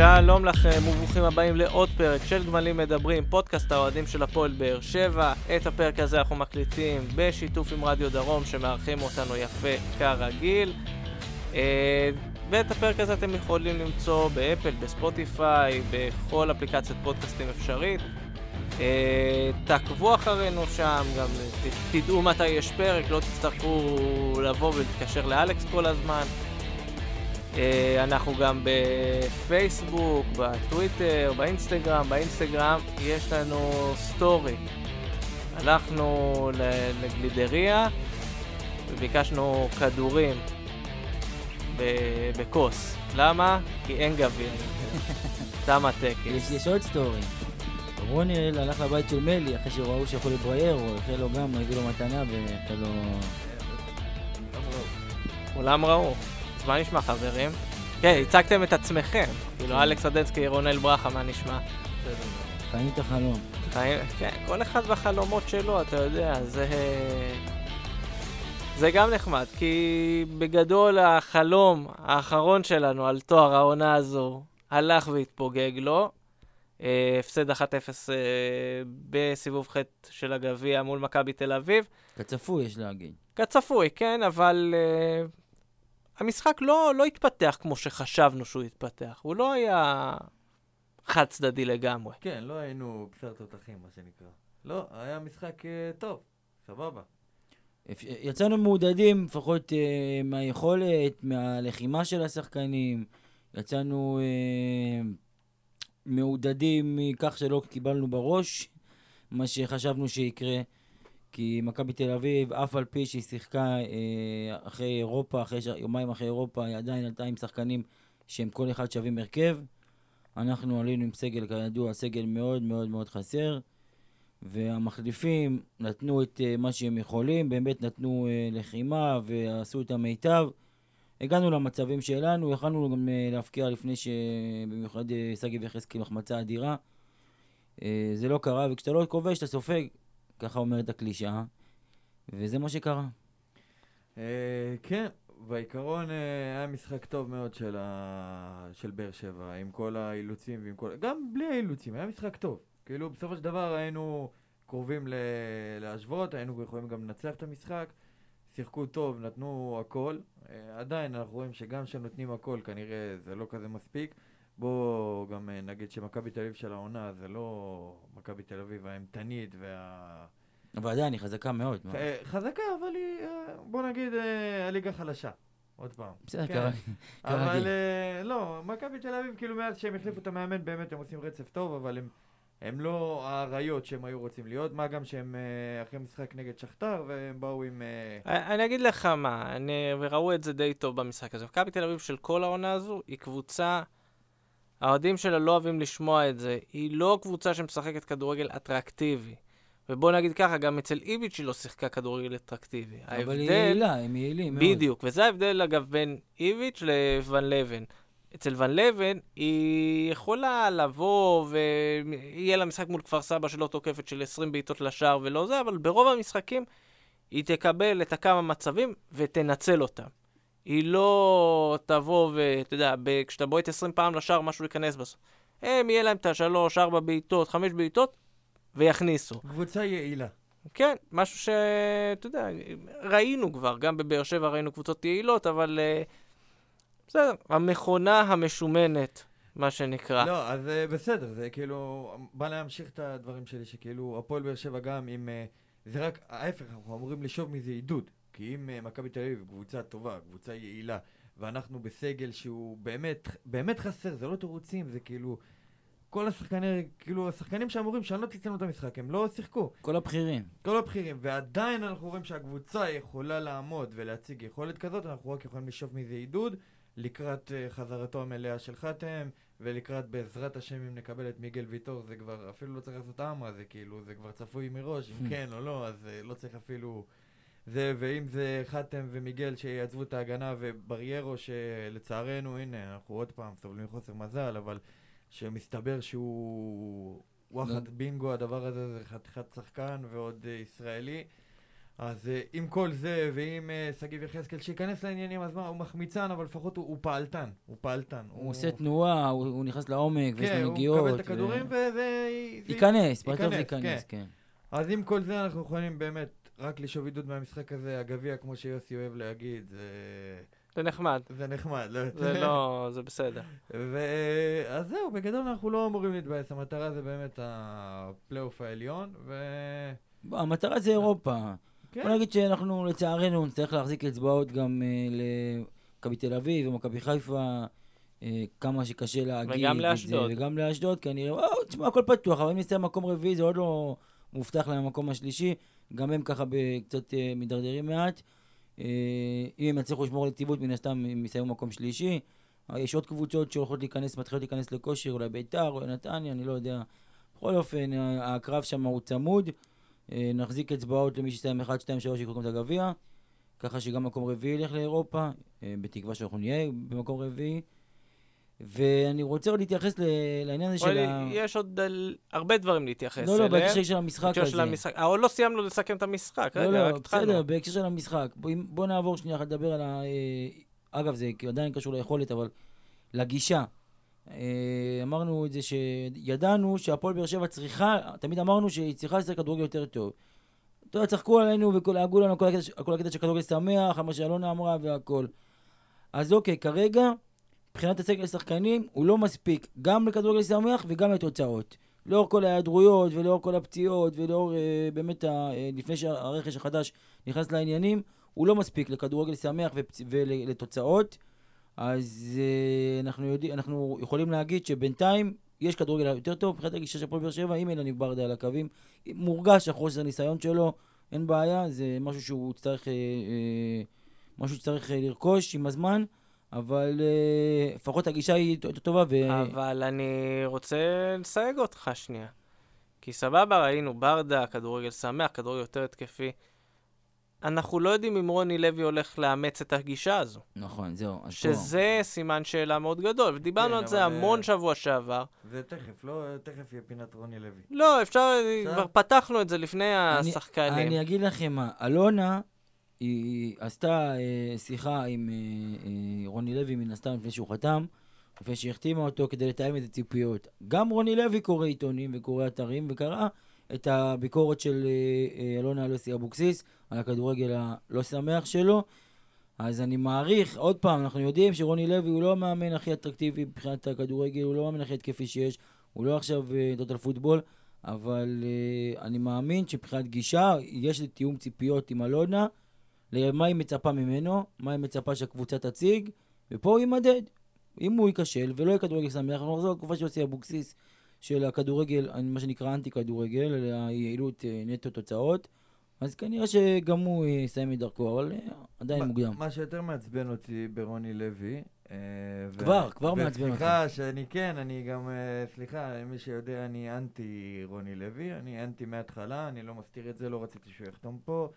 שלום לכם וברוכים הבאים לעוד פרק של גמלים מדברים, פודקאסט האוהדים של הפועל באר שבע. את הפרק הזה אנחנו מקליטים בשיתוף עם רדיו דרום שמארחים אותנו יפה כרגיל. אה, ואת הפרק הזה אתם יכולים למצוא באפל, בספוטיפיי, בכל אפליקציית פודקאסטים אפשרית. אה, תעקבו אחרינו שם, גם תדעו מתי יש פרק, לא תצטרכו לבוא ולהתקשר לאלכס כל הזמן. אה, אנחנו גם בפייסבוק, בטוויטר, באינסטגרם. באינסטגרם יש לנו סטורי. הלכנו לגלידריה וביקשנו כדורים בכוס. למה? כי אין גביע. תם הטקס. יש, יש עוד סטורי. רוניאל הלך לבית של מלי אחרי שראו שיכול לבריירו, החל לו גם, הביא לו מתנה והחל לו... כולם ראו. מה נשמע חברים? כן, הצגתם את עצמכם. כאילו אלכס אדנסקי, רונל ברכה, מה נשמע? חיים את החלום. חיים, כן, כל אחד והחלומות שלו, אתה יודע, זה... זה גם נחמד, כי בגדול החלום האחרון שלנו על תואר העונה הזו הלך והתפוגג לו. אה, הפסד 1-0 אה, בסיבוב ח' של הגביע מול מכבי תל אביב. כצפוי, יש להגיד. כצפוי, כן, אבל uh, המשחק לא, לא התפתח כמו שחשבנו שהוא התפתח. הוא לא היה חד צדדי לגמרי. כן, לא היינו בשר תותחים, מה שנקרא. לא, היה משחק אה, טוב, סבבה. יצאנו מעודדים, לפחות אה, מהיכולת, מהלחימה של השחקנים. יצאנו אה, מעודדים מכך שלא קיבלנו בראש מה שחשבנו שיקרה. כי מכבי תל אביב, אף על פי שהיא שיחקה אה, אחרי אירופה, אחרי ש... יומיים אחרי אירופה, היא עדיין עלתה עם שחקנים שהם כל אחד שווים הרכב. אנחנו עלינו עם סגל, כידוע, סגל מאוד מאוד מאוד חסר. והמחליפים נתנו את uh, מה שהם יכולים, באמת נתנו uh, לחימה ועשו את המיטב. הגענו למצבים שלנו, יכלנו גם uh, להפקיע לפני שבמיוחד uh, שגיב יחזקאל החמצה אדירה. Uh, זה לא קרה, וכשאתה לא כובש אתה סופג, ככה אומרת הקלישאה, וזה מה שקרה. אה, כן, בעיקרון אה, היה משחק טוב מאוד של, באר שבע, עם כל האילוצים ועם כל... גם בלי האילוצים, היה משחק טוב. כאילו, בסופו של דבר היינו קרובים. להשוות, היינו יכולים גם לנצח את המשחק. שיחקו טוב, נתנו הכל. אה, עדיין אנחנו רואים שגם כשנותנים הכל, כנראה זה לא כזה מספיק. בואו גם אה, נגיד שמכבי תל אביב של העונה זה לא מכבי תל אביב האימתנית וה... אבל עדיין היא חזקה מאוד. אה, חזקה, אבל היא, אה, בוא נגיד, הליגה חלשה. עוד פעם. בסדר, כן. אבל כרגיל. אה, לא, מכבי תל אביב, כאילו מאז שהם החליפו את המאמן, באמת הם עושים רצף טוב, אבל הם, הם לא האריות שהם היו רוצים להיות, מה גם שהם אחרי משחק נגד שכתר, והם באו עם... אני אני אגיד לך מה, אני, וראו את זה די טוב במשחק הזה. מכבי תל אביב של כל העונה הזו היא קבוצה, האוהדים שלה לא אוהבים לשמוע את זה, היא לא קבוצה שמשחקת כדורגל אטרקטיבי. ובוא נגיד ככה, גם אצל איביץ' היא לא שיחקה כדורגל אטרקטיבי. אבל היא יעילה, הם יעילים מאוד. בדיוק, וזה ההבדל אגב בין איביץ' לוון לבן. אצל ון לבן היא יכולה לבוא ויהיה לה משחק מול כפר סבא שלא תוקפת של 20 בעיטות לשער ולא זה, אבל ברוב המשחקים היא תקבל את הכמה מצבים ותנצל אותם. היא לא תבוא ואתה יודע, כשאתה בועט 20 פעם לשער משהו ייכנס בסוף. הם יהיה להם את השלוש, ארבע בעיטות, חמש בעיטות ויכניסו. קבוצה יעילה. כן, משהו שאתה יודע, ראינו כבר, גם בבאר שבע ראינו קבוצות יעילות, אבל אה, בסדר, המכונה המשומנת, מה שנקרא. לא, אז אה, בסדר, זה כאילו, בא להמשיך את הדברים שלי, שכאילו, הפועל באר שבע גם אם... אה, זה רק ההפך, אנחנו אמורים לשאוב מזה עידוד. כי אם אה, מכבי תל אביב קבוצה טובה, קבוצה יעילה, ואנחנו בסגל שהוא באמת, באמת חסר, זה לא תירוצים, זה כאילו... כל השחקנים, כאילו, השחקנים שאמורים לשנות אצלנו את המשחק, הם לא שיחקו. כל הבכירים. כל הבכירים, ועדיין אנחנו רואים שהקבוצה יכולה לעמוד ולהציג יכולת כזאת, אנחנו רק יכולים לשאוב מזה עידוד לקראת uh, חזרתו המלאה של חתם, ולקראת בעזרת השם אם נקבל את מיגל ויטור, זה כבר אפילו לא צריך לעשות עמרה, זה כאילו, זה כבר צפוי מראש, אם כן או לא, אז uh, לא צריך אפילו... זה, ואם זה חתם ומיגל שיעזבו את ההגנה, ובריירו שלצערנו, הנה, אנחנו עוד פעם סובלים מחוסר מזל, אבל שמסתבר שהוא וואחד בינגו, הדבר הזה זה חתיכת שחקן ועוד אה, ישראלי. אז אה, עם כל זה, ועם אה, שגיב יחזקאל שייכנס לעניינים, אז מה, הוא מחמיצן, אבל לפחות הוא, הוא פעלתן. הוא פעלתן. הוא עושה תנועה, הוא, הוא נכנס לעומק, ויש כן, לו הוא נגיעות. מקבל את הכדורים, וזה... זה- ייכנס, בסוף ייכנס, ייכנס, כן. אז עם כל זה אנחנו יכולים באמת רק לשאוב עידוד מהמשחק הזה. הגביע, כמו שיוסי אוהב להגיד, זה, זה נחמד. זה נחמד. לא זה. לא, זה בסדר. ו... אז זהו, בגדול אנחנו לא אמורים להתבאס, המטרה זה באמת הפלייאוף העליון, ו... המטרה זה אירופה. כן, בוא נגיד שאנחנו לצערנו נצטרך להחזיק אצבעות גם אה, למכבי תל אביב ומכבי חיפה, אה, כמה שקשה להגיד וגם לאשדוד. וגם לאשדוד, כנראה, או, תשמע, הכל פתוח, אבל אם נסיים מקום רביעי זה עוד לא מובטח להם המקום השלישי, גם הם ככה קצת אה, מידרדרים מעט. אה, אם הם יצליחו לשמור על יציבות, מן הסתם הם יסיימו מקום שלישי. אה, יש עוד קבוצות שהולכות להיכנס, מתחילות להיכנס לכושר, אולי ביתר, אולי נתניה, אני לא יודע. בכל אופן, הקרב שם הוא צמוד. נחזיק אצבעות למי שיסיים 1, 2, 3 יקחו את הגביע. ככה שגם מקום רביעי ילך לאירופה, בתקווה שאנחנו נהיה במקום רביעי. ואני רוצה עוד להתייחס לעניין הזה של ה... יש עוד הרבה דברים להתייחס לא, לא, אליהם. בהקשר של המשחק הזה. של המשחק. אה, עוד לא סיימנו לסכם את המשחק, לא, רגע, לא, רק התחלנו. בסדר, בהקשר של המשחק. בוא, נעבור שנייה אחת לדבר על ה... אה, אגב, זה עדיין קשור ליכולת, אבל לגישה. אה, אמרנו את זה שידענו שהפועל באר שבע צריכה, תמיד אמרנו שהיא צריכה לשחק כדורגל יותר טוב. אתה יודע, צחקו עלינו ולעגו לנו כל הקטע של כדורגל שמח, על מה שאלונה אמרה והכל. אז אוקיי, כרגע, מבחינת הסגל השחקנים, הוא לא מספיק גם לכדורגל שמח וגם לתוצאות. לאור כל ההיעדרויות ולאור כל הפציעות ולאור אה, באמת, ה, אה, לפני שהרכש החדש נכנס לעניינים, הוא לא מספיק לכדורגל שמח ופצ... ולתוצאות. אז אה, אנחנו, יודע, אנחנו יכולים להגיד שבינתיים יש כדורגל יותר טוב מבחינת הגישה של הפועל באר שבע, עם אילן ברדה על הקווים. מורגש החוסר הניסיון שלו, אין בעיה, זה משהו שהוא יצטרך, אה, אה, משהו שצריך אה, לרכוש עם הזמן, אבל אה, לפחות הגישה היא טובה. ו... אבל אני רוצה לסייג אותך שנייה. כי סבבה, ראינו ברדה, כדורגל שמח, כדורגל יותר התקפי. אנחנו לא יודעים אם רוני לוי הולך לאמץ את הגישה הזו. נכון, זהו. אז פה- שזה סימן שאלה מאוד גדול, ודיברנו כן, על זה המון אה, שבוע שעבר. זה תכף, לא, תכף יהיה פינת רוני לוי. לא, אפשר, בסדר. כבר פתחנו את זה לפני אני- השחקנים. אני אגיד לכם מה, אלונה, היא עשתה אה, שיחה עם אה, אה, רוני לוי, מן הסתם, לפני שהוא חתם, לפני שהיא החתימה אותו, כדי לתאם איזה ציפיות. גם רוני לוי קורא עיתונים וקורא אתרים, וקרא את הביקורת של אה, אה, אלונה אלוסי אבוקסיס על הכדורגל הלא שמח שלו. אז אני מעריך, עוד פעם, אנחנו יודעים שרוני לוי הוא לא המאמן הכי אטרקטיבי מבחינת הכדורגל, הוא לא המאמן הכי התקפי שיש, הוא לא עכשיו אה, טוטל פוטבול, אבל uh, אני מאמין שמבחינת גישה, יש תיאום ציפיות עם אלונה, למה היא מצפה ממנו, מה היא מצפה שהקבוצה תציג, ופה הוא יימדד. אם הוא ייכשל ולא יהיה כדורגל שמח, אנחנו נחזור לתקופה של יוסי אבוקסיס, של הכדורגל, מה שנקרא אנטי כדורגל, היעילות אה, נטו תוצאות, אז כנראה שגם הוא יסיים את דרכו, אבל אה, עדיין מה- מוקדם. מה שיותר מעצבן אותי ברוני לוי, אה, ו- כבר, כבר מעצבן וסליחה שאני כן, אני גם, סליחה, מי שיודע, אני אנטי רוני לוי, אני אנטי מההתחלה, אני לא מסתיר את זה, לא רציתי שהוא יחתום פה.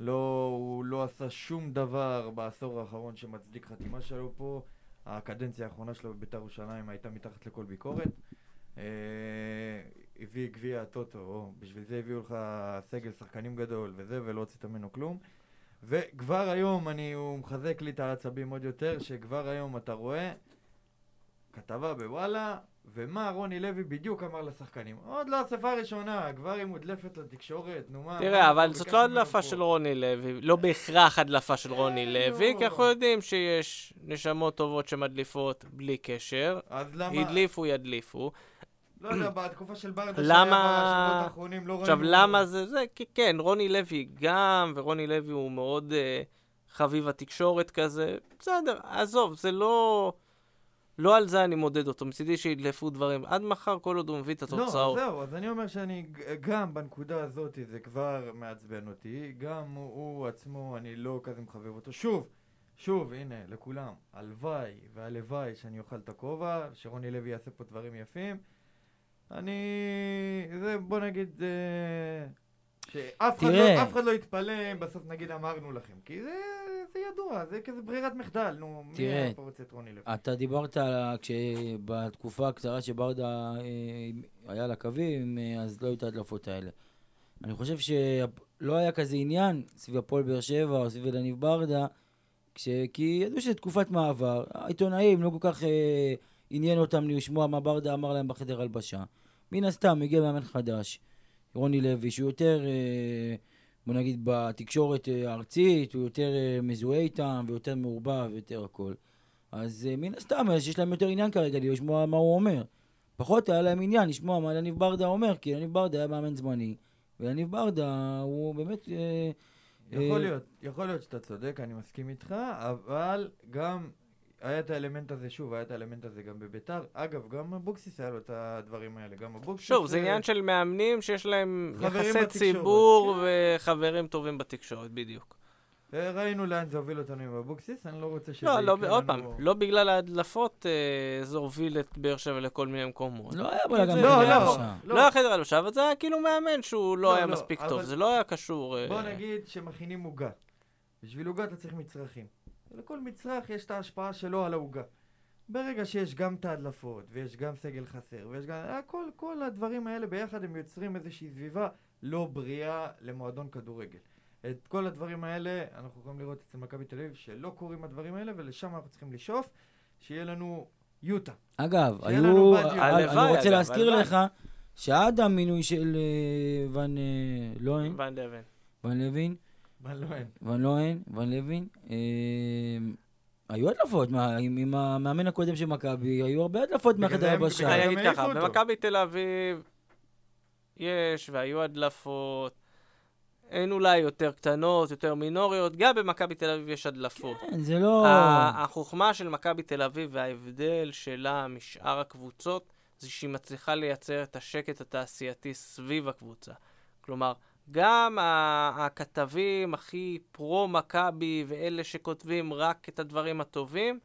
לא, הוא לא עשה שום דבר בעשור האחרון שמצדיק חתימה שלו פה. הקדנציה האחרונה שלו בבית"ר ירושלים הייתה מתחת לכל ביקורת. אה, הביא גביע הטוטו, בשביל זה הביאו לך סגל שחקנים גדול וזה, ולא הוצאת ממנו כלום. וכבר היום אני, הוא מחזק לי את העצבים עוד יותר, שכבר היום אתה רואה כתבה בוואלה, ומה רוני לוי בדיוק אמר לשחקנים. עוד לא אספה ראשונה, כבר היא מודלפת לתקשורת, נו מה... תראה, אבל זאת לא הדלפה פה? של רוני לוי, לא בהכרח הדלפה של רוני אה, לוי, לא. כי אנחנו יודעים שיש נשמות טובות שמדליפות בלי קשר. אז למה... הדליפו, ידליפו. לא יודע, בתקופה של ברדה למה- שהיה בשבועות האחרונים לא ראינו... עכשיו, למה זה זה? כי כן, רוני לוי גם, ורוני לוי הוא מאוד אה, חביב התקשורת כזה. בסדר, עזוב, זה לא... לא על זה אני מודד אותו, מצידי שידלפו דברים. עד מחר, כל עוד הוא מביא את לא, התוצאות. זהו, אז אני אומר שאני גם בנקודה הזאת זה כבר מעצבן אותי, גם הוא, הוא עצמו, אני לא כזה מחבב אותו. שוב, שוב, הנה, לכולם, הלוואי והלוואי שאני אוכל את הכובע, שרוני לוי יעשה פה דברים יפים. אני... זה, בוא נגיד, אה, שאף אחד. לא, אף אחד לא יתפלא אם בסוף נגיד אמרנו לכם, כי זה, זה ידוע, זה כזה ברירת מחדל, נו, מי תראה. פה רוצה את רוני לוי? אתה דיברת על כשבתקופה הקצרה שברדה אה, היה על הקווים, אה, אז לא היו את ההדלפות האלה. אני חושב שלא היה כזה עניין סביב הפועל באר שבע או סביב אלניב ברדה, כש... כי ידעו שזו תקופת מעבר. העיתונאים לא כל כך אה, עניין אותם לשמוע מה ברדה אמר להם בחדר הלבשה. מן הסתם הגיע מאמן חדש, רוני לוי, שהוא יותר, אה, בוא נגיד, בתקשורת אה, הארצית, הוא יותר אה, מזוהה איתם ויותר מעורבב ויותר הכל. אז מן הסתם, יש להם יותר עניין כרגע לשמוע מה הוא אומר. פחות היה להם עניין לשמוע מה יניב ברדה אומר, כי יניב ברדה היה מאמן זמני, ויניב ברדה הוא באמת... יכול להיות, יכול להיות שאתה צודק, אני מסכים איתך, אבל גם היה את האלמנט הזה, שוב, היה את האלמנט הזה גם בביתר. אגב, גם אבוקסיס היה לו את הדברים האלה, גם אבוקסיס... שוב, זה אה, עניין של מאמנים שיש להם חברים יחסי ציבור כן. וחברים טובים בתקשורת, בדיוק. אה, ראינו לאן זה הוביל אותנו עם אבוקסיס, אני לא רוצה שזה לא, לא, יקרה עוד פעם, לנו- לא בגלל ההדלפות אה, זה הוביל את באר שבע לכל מיני מקומות. לא היה בלאגן זה- לא, לא, הלבשה. לא היה חדר הלבשה, אבל זה היה כאילו מאמן שהוא לא לא, היה לא, מספיק אבל- טוב, זה לא היה קשור... אה, בוא נגיד שמכינים עוגה. בשביל עוגה אתה צריך מצרכים. לכל מצרך יש את ההשפעה שלו על העוגה. ברגע שיש גם את ההדלפות, ויש גם סגל חסר, ויש גם... הכל, כל הדברים האלה ביחד הם יוצרים איזושהי סביבה לא בריאה למועדון כדורגל. את כל הדברים האלה אנחנו יכולים לראות אצל מכבי תל אביב שלא קורים הדברים האלה, ולשם אנחנו צריכים לשאוף, שיהיה לנו יוטה. אגב, לנו היו... אה, הלוואי, אני רוצה אגב, להזכיר הלוואי. לך שעד המינוי של אה, ון אה, ון דבן. ון לוין, לא אין? ון לוהן, ון לוין, אה, היו הדלפות, מה, עם, המאמן הקודם של מכבי, היו הרבה הדלפות מהחדר. בגלל אני אגיד ככה. במכבי תל אביב יש והיו הדלפות, הן אולי יותר קטנות, יותר מינוריות, גם במכבי תל אביב יש הדלפות. כן, זה לא... החוכמה של מכבי תל אביב וההבדל שלה משאר הקבוצות זה שהיא מצליחה לייצר את השקט התעשייתי סביב הקבוצה. כלומר, גם הכתבים הכי פרו-מכבי ואלה שכותבים רק את הדברים הטובים,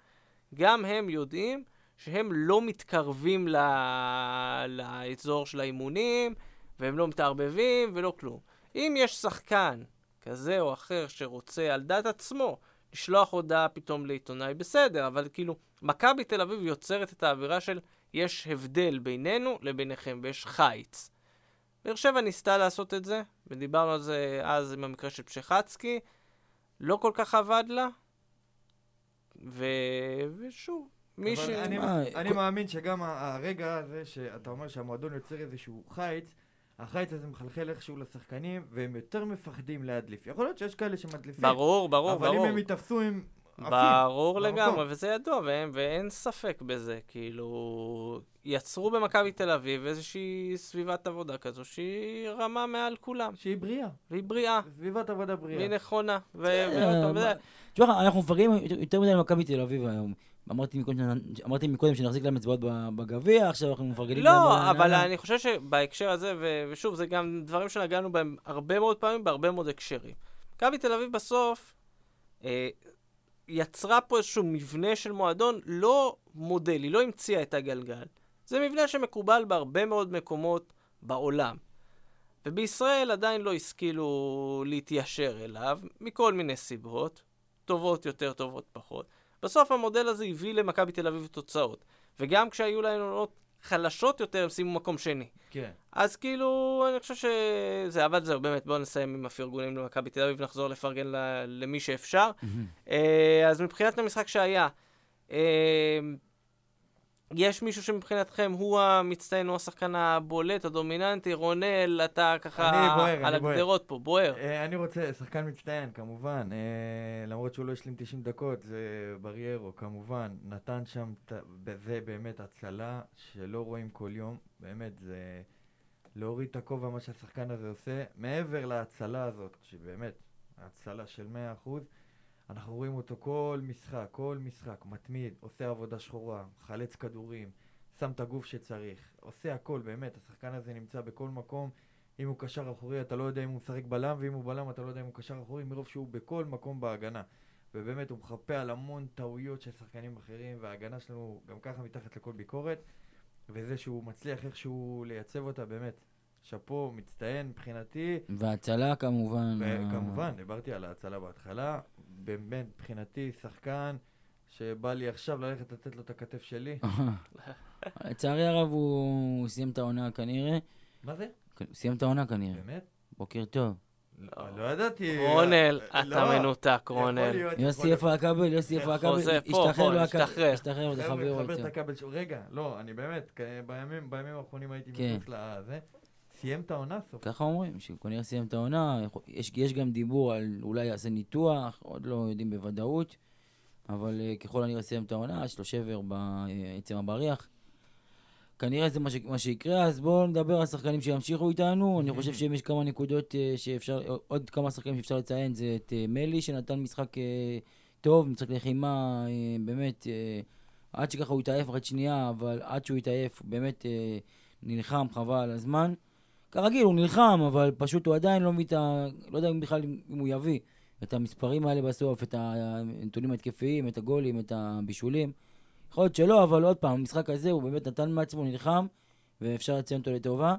גם הם יודעים שהם לא מתקרבים ל- לאזור של האימונים, והם לא מתערבבים ולא כלום. אם יש שחקן כזה או אחר שרוצה על דעת עצמו לשלוח הודעה פתאום לעיתונאי, בסדר, אבל כאילו, מכבי תל אביב יוצרת את האווירה של יש הבדל בינינו לביניכם ויש חיץ. באר שבע ניסתה לעשות את זה, ודיברנו על זה אז עם המקרה של פשחצקי, לא כל כך עבד לה, ו... ושוב, מי ש... אבל אני, מה, אני כל- מאמין שגם הרגע הזה שאתה אומר שהמועדון יוצר איזשהו חיץ, החיץ הזה מחלחל איכשהו לשחקנים, והם יותר מפחדים להדליף. יכול להיות שיש כאלה שמדליפים, ברור, ברור, אבל ברור. אם הם ייתפסו עם עפים, ברור במקום. לגמרי, וזה ידוע, ואין, ואין ספק בזה. כאילו, יצרו במכבי תל אביב איזושהי סביבת עבודה כזו שהיא רמה מעל כולם, שהיא בריאה, והיא בריאה, סביבת עבודה בריאה. והיא נכונה. וזה- תשמע, אנחנו מפרגנים יותר- מדי למכבי תל אביב היום. אמרתי מקודם, אמרתי מקודם שנחזיק להם אצבעות בגביע, עכשיו אנחנו מפרגנים להם לא. אבל אני חושב שבהקשר הזה, ושוב, זה גם דברים שנגענו בהם הרבה מאוד פעמים, בהרבה מאוד הקשרים. מכבי תל אביב בסוף אה, יצרה פה איזשהו מבנה של מועדון לא מודל, היא לא המציאה את הגלגל. זה מבנה שמקובל בהרבה מאוד מקומות בעולם. ובישראל עדיין לא השכילו להתיישר אליו, מכל מיני סיבות, טובות יותר, טובות פחות. בסוף המודל הזה הביא למכבי תל אביב תוצאות. וגם כשהיו להם עונות חלשות יותר, הם שימו מקום שני. כן. אז כאילו, אני חושב שזה, אבל זהו, באמת, בואו נסיים עם הפרגונים למכבי תל אביב, נחזור לפרגן ל- למי שאפשר. אה, אז מבחינת המשחק שהיה, אה, יש מישהו שמבחינתכם הוא המצטיין, הוא השחקן הבולט, הדומיננטי, רונל, אתה ככה אני בוער, על. הגדרות פה, בוער. אה, אני רוצה, שחקן מצטיין, כמובן, אה, למרות שהוא לא השלים 90 דקות, זה בריירו, כמובן, נתן שם, זה באמת הצלה שלא רואים כל יום, באמת, זה להוריד את הכובע מה שהשחקן הזה עושה, מעבר להצלה הזאת, שבאמת, הצלה של 100%, אנחנו רואים אותו כל משחק, כל משחק, מתמיד, עושה עבודה שחורה, מחלץ כדורים, שם את הגוף שצריך, עושה הכל, באמת, השחקן הזה נמצא בכל מקום. אם הוא קשר אחורי אתה לא יודע אם הוא משחק בלם, ואם הוא בלם אתה לא יודע אם הוא קשר אחורי, מרוב שהוא בכל מקום בהגנה. ובאמת הוא מחפה על המון טעויות של שחקנים אחרים, וההגנה שלנו גם ככה מתחת לכל ביקורת, וזה שהוא מצליח איכשהו לייצב אותה, באמת, שאפו, מצטיין מבחינתי, והצלה כמובן. וכמובן, דיברתי על ההצלה בהתחלה, באמת מבחינתי שחקן שבא לי עכשיו ללכת לתת לו את הכתף שלי. לצערי הרב הוא סיים את העונה כנראה. מה זה? הוא סיים את העונה כנראה. באמת? בוקר טוב. לא לא ידעתי. רונל, אה, אתה לא, מנותק, רונל. יוסי. איפה הכבל? יוסי, איפה הכבל? השתחרר לו הכבל. השתחרר. השתחרר, זה חבר'ה, חבר חבר את יותר. הכבל שלו. רגע, לא, אני באמת, בימים האחרונים הייתי כן. מחוץ לזה. סיים את העונה סוף. ככה אומרים, שכנראה סיים את העונה, יש, יש גם דיבור על אולי יעשה ניתוח, עוד לא יודעים בוודאות, אבל uh, ככל הנראה סיים את העונה, יש לו שבר בעצם הבריח. כנראה זה מה, ש, מה שיקרה, אז בואו נדבר על שחקנים שימשיכו איתנו. אני חושב שאם יש כמה נקודות uh, שאפשר, עוד כמה שחקנים שאפשר לציין, זה את uh, מלי, שנתן משחק uh, טוב, משחק לחימה, uh, באמת, uh, עד שככה הוא התעייף אחרי שנייה, אבל עד שהוא התעייף, באמת uh, נלחם, חבל על הזמן. כרגיל, הוא נלחם, אבל פשוט הוא עדיין לא מביא את ה... לא יודע אם בכלל אם הוא יביא את המספרים האלה בסוף, את הנתונים ההתקפיים, את הגולים, את הבישולים. יכול להיות שלא, אבל עוד פעם, המשחק הזה הוא באמת נתן מעצמו, נלחם, ואפשר לציין אותו לטובה.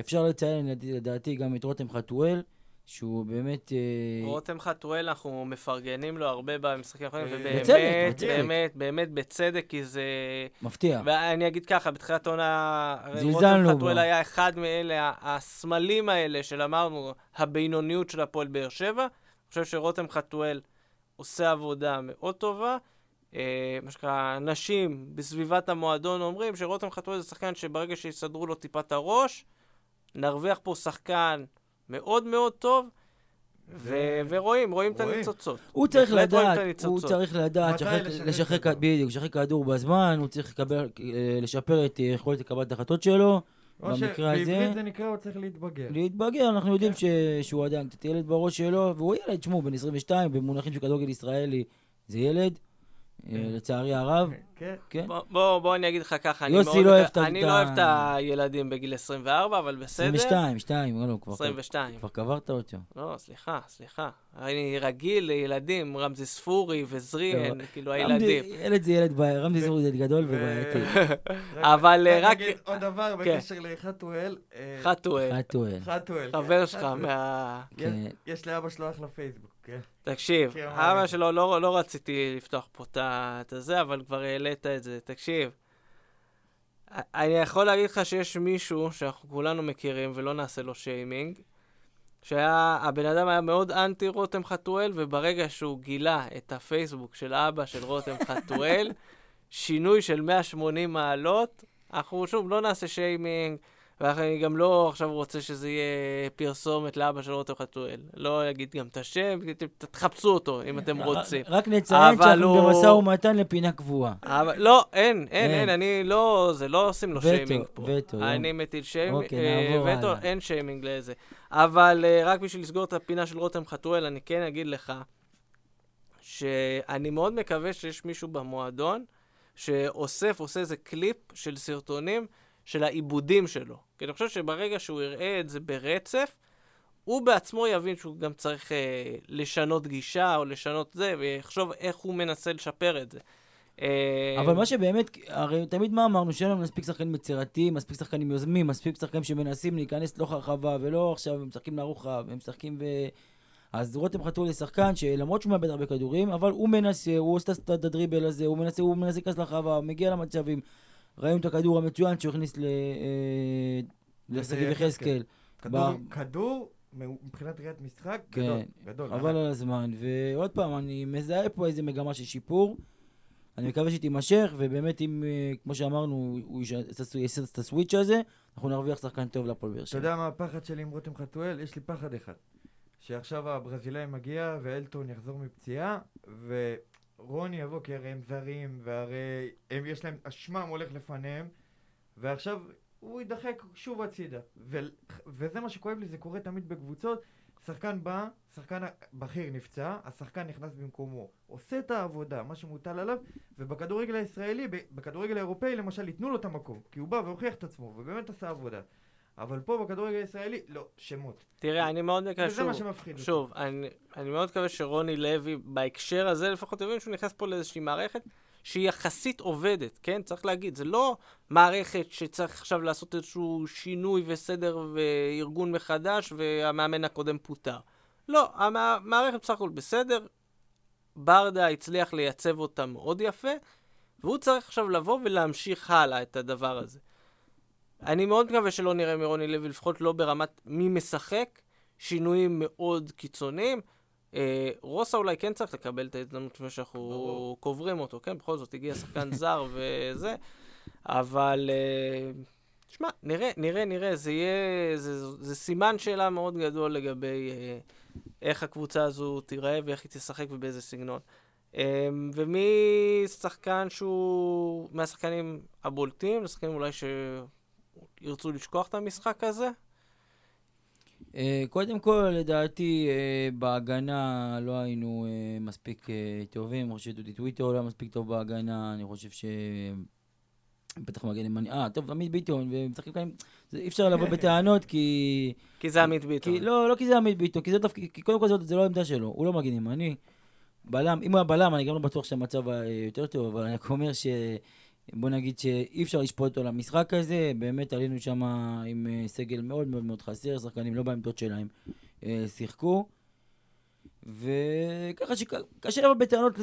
אפשר לציין, לדעתי- גם את רותם חתואל, שהוא באמת... אה, רותם חתואל, אנחנו מפרגנים לו הרבה במשחקים האחרונים, אה, ובאמת, בצדק, בצדק. באמת, באמת בצדק, כי זה... מפתיע. ואני אגיד ככה, בתחילת זלזלנו רותם. חתואל היה אחד מאלה, הסמלים האלה של אמרנו, הבינוניות של הפועל באר שבע. אני חושב שרותם חתואל עושה עבודה מאוד טובה. אה, מה שנקרא, אנשים בסביבת המועדון אומרים שרותם חתואל זה שחקן שברגע שיסדרו לו טיפה את הראש, נרוויח פה שחקן מאוד מאוד טוב, ו- ורואים, רואים את. הניצוצות. הוא צריך לדעת, הוא. צריך לדעת, לשחק- בדיוק, לשחרר כדור בזמן, הוא צריך לקבל, אה, לשפר את יכולת קבלת ההחלטות שלו. או במקרה הזה- שבעברית זה נקרא, הוא צריך להתבגר. להתבגר, אנחנו יודעים כן. ש... שהוא עדיין קצת ילד בראש שלו, והוא ילד, שמעו, בן 22, במונחים של כדורגל ישראלי, זה ילד. לצערי הרב, כן. כן? בוא, בוא, אני אגיד לך ככה, אני לא אוהב את אני ה- לא אוהב את הילדים בגיל 24, אבל בסדר. 22, 2, לא, כבר, 22. כבר קברת אותו. לא, סליחה, סליחה. אני רגיל לילדים, רמזי ספורי וזריאן, כאילו הילדים. ילד זה ילד, רמזי זה ילד גדול ובעייתי. אבל, רק רק- עוד דבר כן. בקשר לחתואל. אה, חתואל, חתואל. חתואל. חבר כן, שלך. מה... כן. יש לאבא שלו אחלה פייסבוק, כן. תקשיב, אבא? שלו, לא, לא רציתי לפתוח פה את הזה, אבל כבר העלית את זה. תקשיב, אני יכול להגיד לך שיש מישהו שאנחנו כולנו מכירים, ולא נעשה לו שיימינג, שהיה, הבן אדם היה מאוד אנטי רותם חתואל, וברגע שהוא גילה את הפייסבוק של אבא של רותם חתואל, שינוי של 180 מעלות, אנחנו שוב לא נעשה שיימינג, ואני גם לא עכשיו רוצה שזה יהיה פרסומת לאבא של רותם חתואל. לא אגיד גם את השם, תחפשו אותו אם אתם רוצים. רק נציין שאנחנו במשא ומתן לפינה קבועה. אבל לא, אין, אין, אין. אני לא, זה לא עושים לו שיימינג פה. וטו, אני מטיל שיימינג, אוקיי, אה, וטו. אין שיימינג לזה. אבל אה, רק בשביל לסגור את הפינה של רותם חתואל, אני כן אגיד לך, שאני מאוד מקווה שיש מישהו במועדון שאוסף, עושה איזה קליפ של סרטונים של העיבודים שלו. כי אני חושב שברגע שהוא יראה את זה ברצף, הוא בעצמו יבין שהוא גם צריך אה, לשנות גישה או לשנות זה, ויחשוב איך הוא מנסה לשפר את זה. אה, אבל מה שבאמת, הרי תמיד מה אמרנו? שאין לנו מספיק שחקנים יצירתיים, מספיק שחקנים יוזמים, מספיק שחקנים שמנסים להיכנס לתוך הרחבה, ולא עכשיו הם משחקים לרוחב, הם משחקים ו... אז רותם חתול זה שחקן שלמרות שהוא מאבד הרבה כדורים, אבל הוא מנסה, הוא עושה את הדריבל הזה, הוא מנסה, הוא מנסה להיכנס הוא מגיע למצבים. ראינו את הכדור המצוין שהוא הכניס. אה, לשגיב יחזקאל. כדור, ב- כדור, מבחינת ראיית משחק, כן, גדול, גדול. חבל על הזמן. ועוד פעם, אני מזהה פה איזה מגמה של שיפור. אני מקווה שהיא תימשך, ובאמת, אם, אה, כמו שאמרנו, הוא יעשה את הסוויץ' הזה, אנחנו נרוויח שחקן טוב להפועל באר אתה שבע. יודע מה הפחד שלי עם רותם חתואל? יש לי פחד אחד. שעכשיו הברזילאי מגיע ואלטון יחזור מפציעה, ורוני יבוא, כי הרי הם זרים, והרי הם, יש להם, אשמם הולך לפניהם, ועכשיו הוא יידחק שוב הצידה. ו, וזה מה שכואב לי, זה קורה תמיד בקבוצות. שחקן בא, שחקן בכיר נפצע, השחקן נכנס במקומו, עושה את העבודה, מה שמוטל עליו, ובכדורגל הישראלי, בכדורגל האירופאי למשל, ייתנו לו את המקום, כי הוא בא והוכיח את עצמו, ובאמת עשה עבודה. אבל פה בכדורגל הישראלי, לא, שמות. תראה, אני מאוד מקווה, וזה מה שוב, שמפחיד. שוב, אני, אני מאוד מקווה שרוני לוי, בהקשר הזה לפחות, יבין שהוא נכנס פה לאיזושהי מערכת שהיא יחסית עובדת, כן? צריך להגיד, זה לא מערכת שצריך עכשיו לעשות איזשהו שינוי וסדר וארגון מחדש והמאמן הקודם פוטר. לא, המערכת בסך הכל בסדר, ברדה הצליח לייצב אותה מאוד יפה, והוא צריך עכשיו לבוא ולהמשיך הלאה את הדבר הזה. אני מאוד מקווה שלא נראה מרוני לוי, לפחות לא ברמת מי משחק, שינויים מאוד קיצוניים. אה, רוסה אולי כן צריך לקבל את ההזדמנות לפני שאנחנו. קוברים אותו, כן? בכל זאת הגיע שחקן זר וזה, אבל... אה, תשמע, נראה, נראה, נראה, זה יהיה, זה, זה סימן שאלה מאוד גדול לגבי אה, איך הקבוצה הזו תיראה ואיך היא תשחק ובאיזה סגנון. אה, ומי שחקן שהוא מהשחקנים הבולטים, לשחקנים אולי שירצו לשכוח את המשחק הזה? אה, קודם כל, לדעתי, אה, בהגנה לא היינו אה, מספיק טובים. אני חושב שדודי טוויטר לא היה מספיק טוב בהגנה. אני חושב ש... בטח מגן ימני. אה, טוב, עמית ביטון, ומשחקים כאן... זה- אי אפשר לבוא בטענות כי... כי זה עמית ביטון. כי, לא, לא כי זה עמית ביטון, כי זה תפקיד, כי קודם כל זה, זה לא העמדה שלו, הוא לא מגן ימני. בלם, אם הוא היה בלם, אני גם לא בטוח שהמצב היה יותר טוב, אבל אני רק אומר ש... בוא נגיד שאי אפשר לשפוט אותו למשחק הזה, באמת עלינו שם עם אה, סגל מאוד מאוד מאוד חסר, שחקנים לא בעמדות שלהם אה, שיחקו. וככה שקשה לבוא בטענות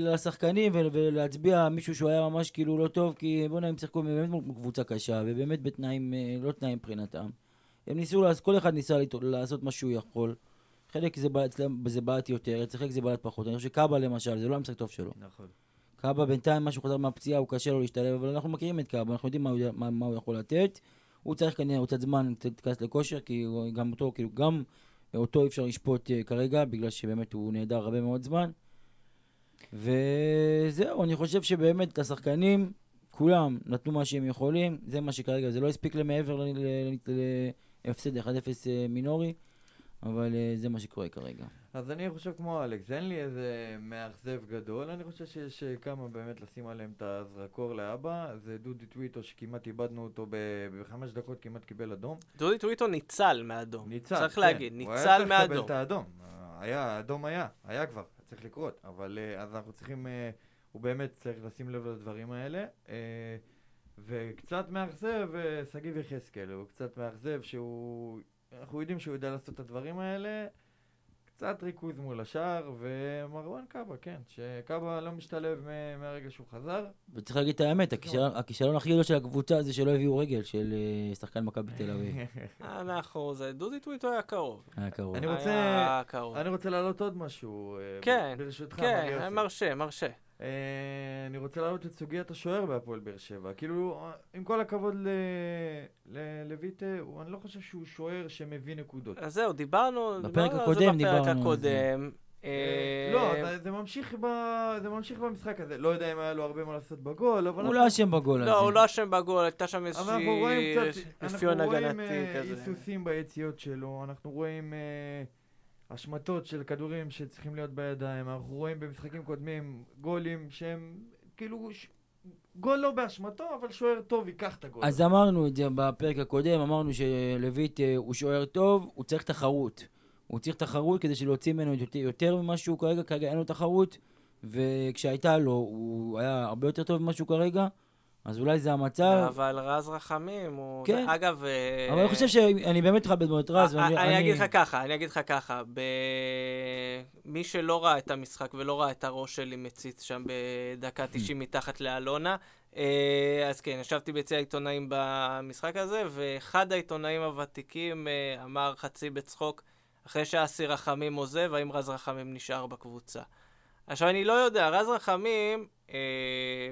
לשחקנים ול- ולהצביע מישהו שהוא היה ממש כאילו לא טוב, כי בוא'נה הם שיחקו באמת קבוצה קשה, ובאמת בתנאים, אה, לא תנאים מבחינתם. הם ניסו, כל אחד ניסה לעשות מה שהוא יכול. חלק זה בעט יותר, אצל חלק זה בעט פחות. אני חושב שקאבה למשל, זה לא המשחק טוב שלו. נכון. קאבה בינתיים, מה שהוא חזר מהפציעה, הוא קשה לו להשתלב, אבל אנחנו מכירים את קאבה, אנחנו יודעים מה מה, מה הוא יכול לתת. הוא צריך כנראה עוד קצת זמן קצת להיכנס לכושר, כי גם אותו, כאילו, גם אותו אי אפשר לשפוט uh, כרגע, בגלל שבאמת הוא נעדר הרבה מאוד זמן. וזהו, אני חושב שבאמת השחקנים, כולם נתנו מה שהם יכולים, זה מה שכרגע, זה לא הספיק להם מעבר ל- ל- ל- להפסד 1-0 אה, מינורי, אבל אה, זה מה שקורה כרגע. אז אני חושב כמו אלכס, אין לי איזה מאכזב גדול, אני חושב שיש אה, כמה באמת לשים עליהם את הזרקור לאבא, זה דודי טוויטו שכמעט איבדנו אותו ב- בחמש דקות, כמעט קיבל אדום. דודי טוויטו ניצל מאדום. ניצל, צריך כן. להגיד, הוא היה ניצל צריך לקבל. את האדום. היה, האדום היה, היה כבר, צריך לקרות, אבל אה, אז אנחנו צריכים, אה, הוא באמת צריך לשים לב לדברים האלה. אה, וקצת מאכזב שגיב יחזקאל, הוא קצת מאכזב שהוא, אנחנו יודעים שהוא יודע לעשות את הדברים האלה. קצת ריכוז מול השאר, ומרואן קאבה, כן, שקאבה לא משתלב מ- מהרגע שהוא חזר. וצריך להגיד את האמת, הכישלון- הכישלון הכי גדול של הקבוצה זה שלא הביאו רגל של אה, שחקן מכבי תל אביב. אנחנו, זה, דודי טוויטו היה קרוב. היה קרוב. אני רוצה- היה קרוב. אני רוצה להעלות עוד משהו, אה, כן, ברשותך, כן. מרשה, מרשה. אה, אני רוצה להעלות את סוגיית השוער בהפועל באר שבע. כאילו, עם כל הכבוד ל- ל- לויטה, הוא- אני לא חושב שהוא שוער שמביא נקודות. אז זהו, דיברנו, בפרק דיברנו על זה הקודם בפרק על זה. הקודם. אה, אה, לא, זה- זה ממשיך ב- זה ממשיך במשחק הזה. לא יודע אם היה לו הרבה מה לעשות בגול, אבל... הוא אנחנו- לא אשם בגול הזה. לא, הוא לא אשם בגול, הייתה שם אבל איזושהי אנחנו רואים קצת, אפיון אנחנו רואים הגנתי כזה. היסוסים ביציאות שלו, אנחנו רואים אה, השמטות של כדורים שצריכים להיות בידיים, אנחנו רואים במשחקים קודמים גולים שהם כאילו, ש... גול לא באשמתו, אבל שוער טוב ייקח את הגול. אז אמרנו את זה בפרק הקודם, אמרנו שלויט אה, הוא שוער טוב, הוא צריך תחרות. הוא צריך תחרות כדי שלהוציא ממנו יותר, יותר ממה שהוא כרגע, כרגע אין לו תחרות, וכשהייתה לו הוא היה הרבה יותר טוב ממה שהוא כרגע, אז אולי זה המצב. אבל רז רחמים הוא... כן. אגב... אה, אבל אני חושב שאני באמת מכבד מאוד את רז, אה, ואני... אני אגיד לך ככה, אני אגיד לך ככה. מי שלא ראה את המשחק ולא ראה את הראש שלי מציץ שם בדקה 90 מתחת לאלונה, אה, אז כן, ישבתי ביציע העיתונאים במשחק הזה, ואחד העיתונאים הוותיקים אה, אמר חצי בצחוק, אחרי שאסי רחמים עוזב, האם רז רחמים נשאר בקבוצה. עכשיו, אני לא יודע, רז רחמים, אה,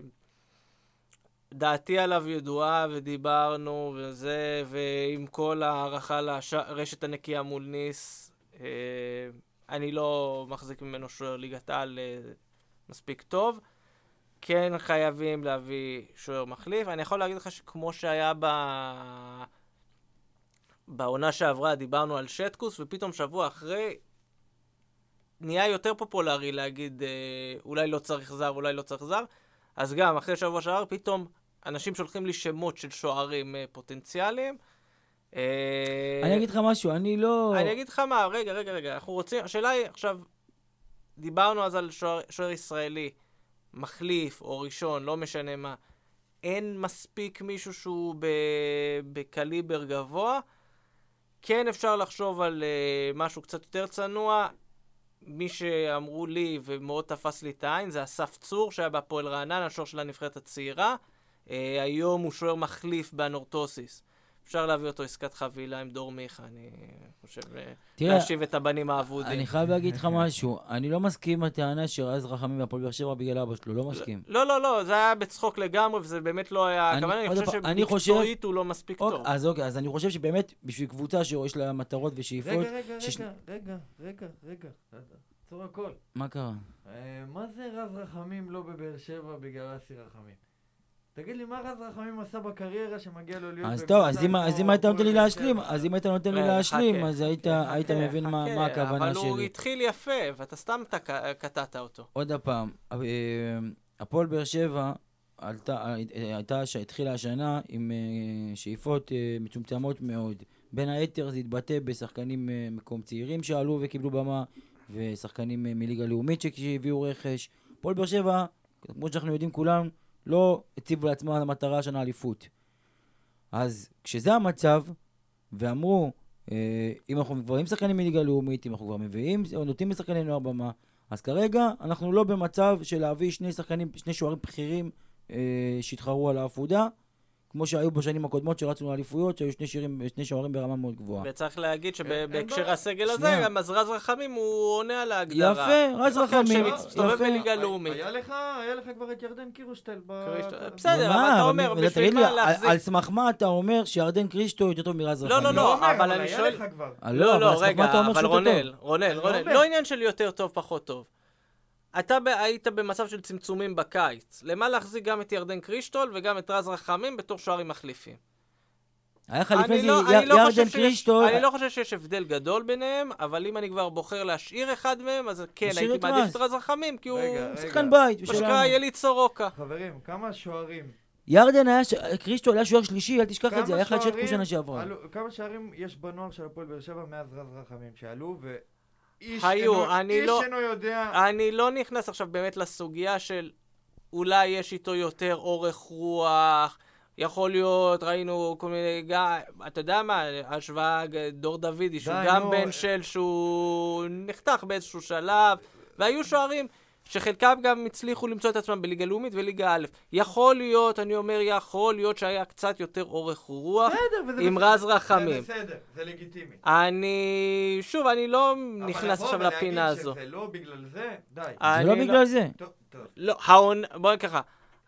דעתי עליו ידועה ודיברנו וזה, ועם כל הערכה לרשת הנקייה מול ניס, אה, אני לא מחזיק ממנו שוער ליגת על אה, מספיק טוב. כן חייבים להביא שוער מחליף. אני יכול להגיד לך שכמו שהיה ב... בעונה שעברה, דיברנו על שטקוס, ופתאום שבוע אחרי נהיה יותר פופולרי להגיד אה, אולי לא צריך זר, אולי לא צריך זר. אז גם אחרי שבוע שעבר, פתאום אנשים שולחים לי שמות של שוערים אה, פוטנציאליים. אה, אני אגיד לך משהו, אני לא... אני אגיד לך מה, רגע, רגע, רגע, אנחנו רוצים, השאלה היא עכשיו, דיברנו אז על שוער, שוער ישראלי, מחליף או ראשון, לא משנה מה. אין מספיק מישהו שהוא בקליבר גבוה. כן אפשר לחשוב על uh, משהו קצת יותר צנוע. מי שאמרו לי ומאוד תפס לי את העין זה אסף צור שהיה בהפועל רעננה, השוער של הנבחרת הצעירה. Uh, היום הוא שוער מחליף באנורטוסיס. אפשר להביא אותו עסקת חבילה עם דור מיכה, אני חושב, אה, תראה, להשיב את הבנים האבודים. אני חייב להגיד לך משהו. אני לא מסכים עם הטענה שרז רחמים והפועל באר שבע בגלל אבא שלו, לא מסכים. לא, לא, לא, זה היה בצחוק לגמרי, וזה באמת לא היה אני- הכוונה, אני חושב שמקצועית הוא לא מספיק אוקיי, טוב. אז אוקיי, אז אני חושב שבאמת, בשביל קבוצה שיש לה מטרות ושאיפות, רגע, רגע, רגע, רגע, רגע, עצור הכל. מה קרה? אה, מה זה רז רחמים לא בבאר שבע בגלל אסי רחמים? תגיד לי, מה רז רחמים עשה בקריירה שמגיע לו להיות אז טוב, אז אם- כמו אז אם היית נותן לי להשלים? אז אם היית נותן לי להשלים. אז היית חכה, היית מבין מה חכה, מה הכוונה אבל הוא שלי. התחיל יפה, ואתה סתם תק- קטעת אותו. עוד פעם, אה, הפועל באר שבע הייתה, שהתחילה השנה עם אה, שאיפות אה, מצומצמות מאוד. בין היתר זה התבטא בשחקנים מקום צעירים שעלו וקיבלו במה, ושחקנים מליגה לאומית שהביאו רכש. הפועל באר שבע, כמו שאנחנו יודעים כולם, לא הציבו לעצמה למטרה השנה אליפות. אז כשזה המצב, ואמרו, אה, אם אנחנו עם שחקנים מליגה לאומית, אם אנחנו כבר מביאים, או נותנים לשחקני נוער במה, אז כרגע אנחנו לא במצב של להביא שני שחקנים, שני שוערים בכירים אה, שיתחרו על העפודה, כמו שהיו בשנים הקודמות שרצנו לאליפויות, שהיו שני, שירים, שני שוערים ברמה מאוד גבוהה. וצריך להגיד שבהקשר בעיה. הסגל הזה, שנייה. גם אז רז רחמים הוא עונה על ההגדרה. יפה, רז רחמים, יפה. בליגה לאומית. היה לך, היה לך כבר את ירדן קירושטל. בסדר, אבל אתה אומר, בשביל מה על- להחזיק- על סמך מה אתה אומר שירדן קריסטו יותר טוב מרז לא, רחמים? לא, לא, אומר, אבל אני שואל-. אה, לא, לא, מה רגע, אבל רונל? רונל, אני רונל. לא עניין של יותר טוב, פחות טוב. אתה ב- היית במצב של צמצומים בקיץ. למה להחזיק גם את ירדן קרישטול וגם את רז רחמים בתור שוערים מחליפים? היה לך לפני אני זה לא- לא חושב ירדן שיש- קריסטו, אני לא חושב שיש הבדל גדול ביניהם, אבל אם אני כבר בוחר להשאיר אחד מהם, אז כן, הייתי מעדיף רז. את רז רחמים, כי הוא. שחקן בית מה שנקרא. יליד סורוקה. חברים, כמה שוערים? ירדן היה, ש- קריסטו היה שוער שלישי, אל תשכח את זה, היה שוערים שנה שעברה. כמה שערים יש בנוער של הפועל באר שבע מאז רז רחמים שעלו, ואיש היו, אינו- אני איש לא- אינו יודע... אני לא נכנס עכשיו באמת לסוגיה של אולי יש איתו יותר אורך רוח, יכול להיות, ראינו כל מיני, גם, אתה יודע מה, השוואה דור דוידי, שהוא גם בן. של שהוא נחתך באיזשהו שלב, והיו שוערים שחלקם גם הצליחו למצוא את עצמם בליגה לאומית וליגה א'. יכול להיות, אני אומר, יכול להיות שהיה קצת יותר אורך רוח. בסדר, עם בסדר. רז רחמים. זה בסדר, זה לגיטימי. אני, שוב, אני לא נכנס אבל עכשיו לבוא לפינה ולהגיד הזו. שזה לא בגלל זה, די. זה אני לא בגלל זה. טוב, טוב. לא, העונה, בוא נגיד ככה,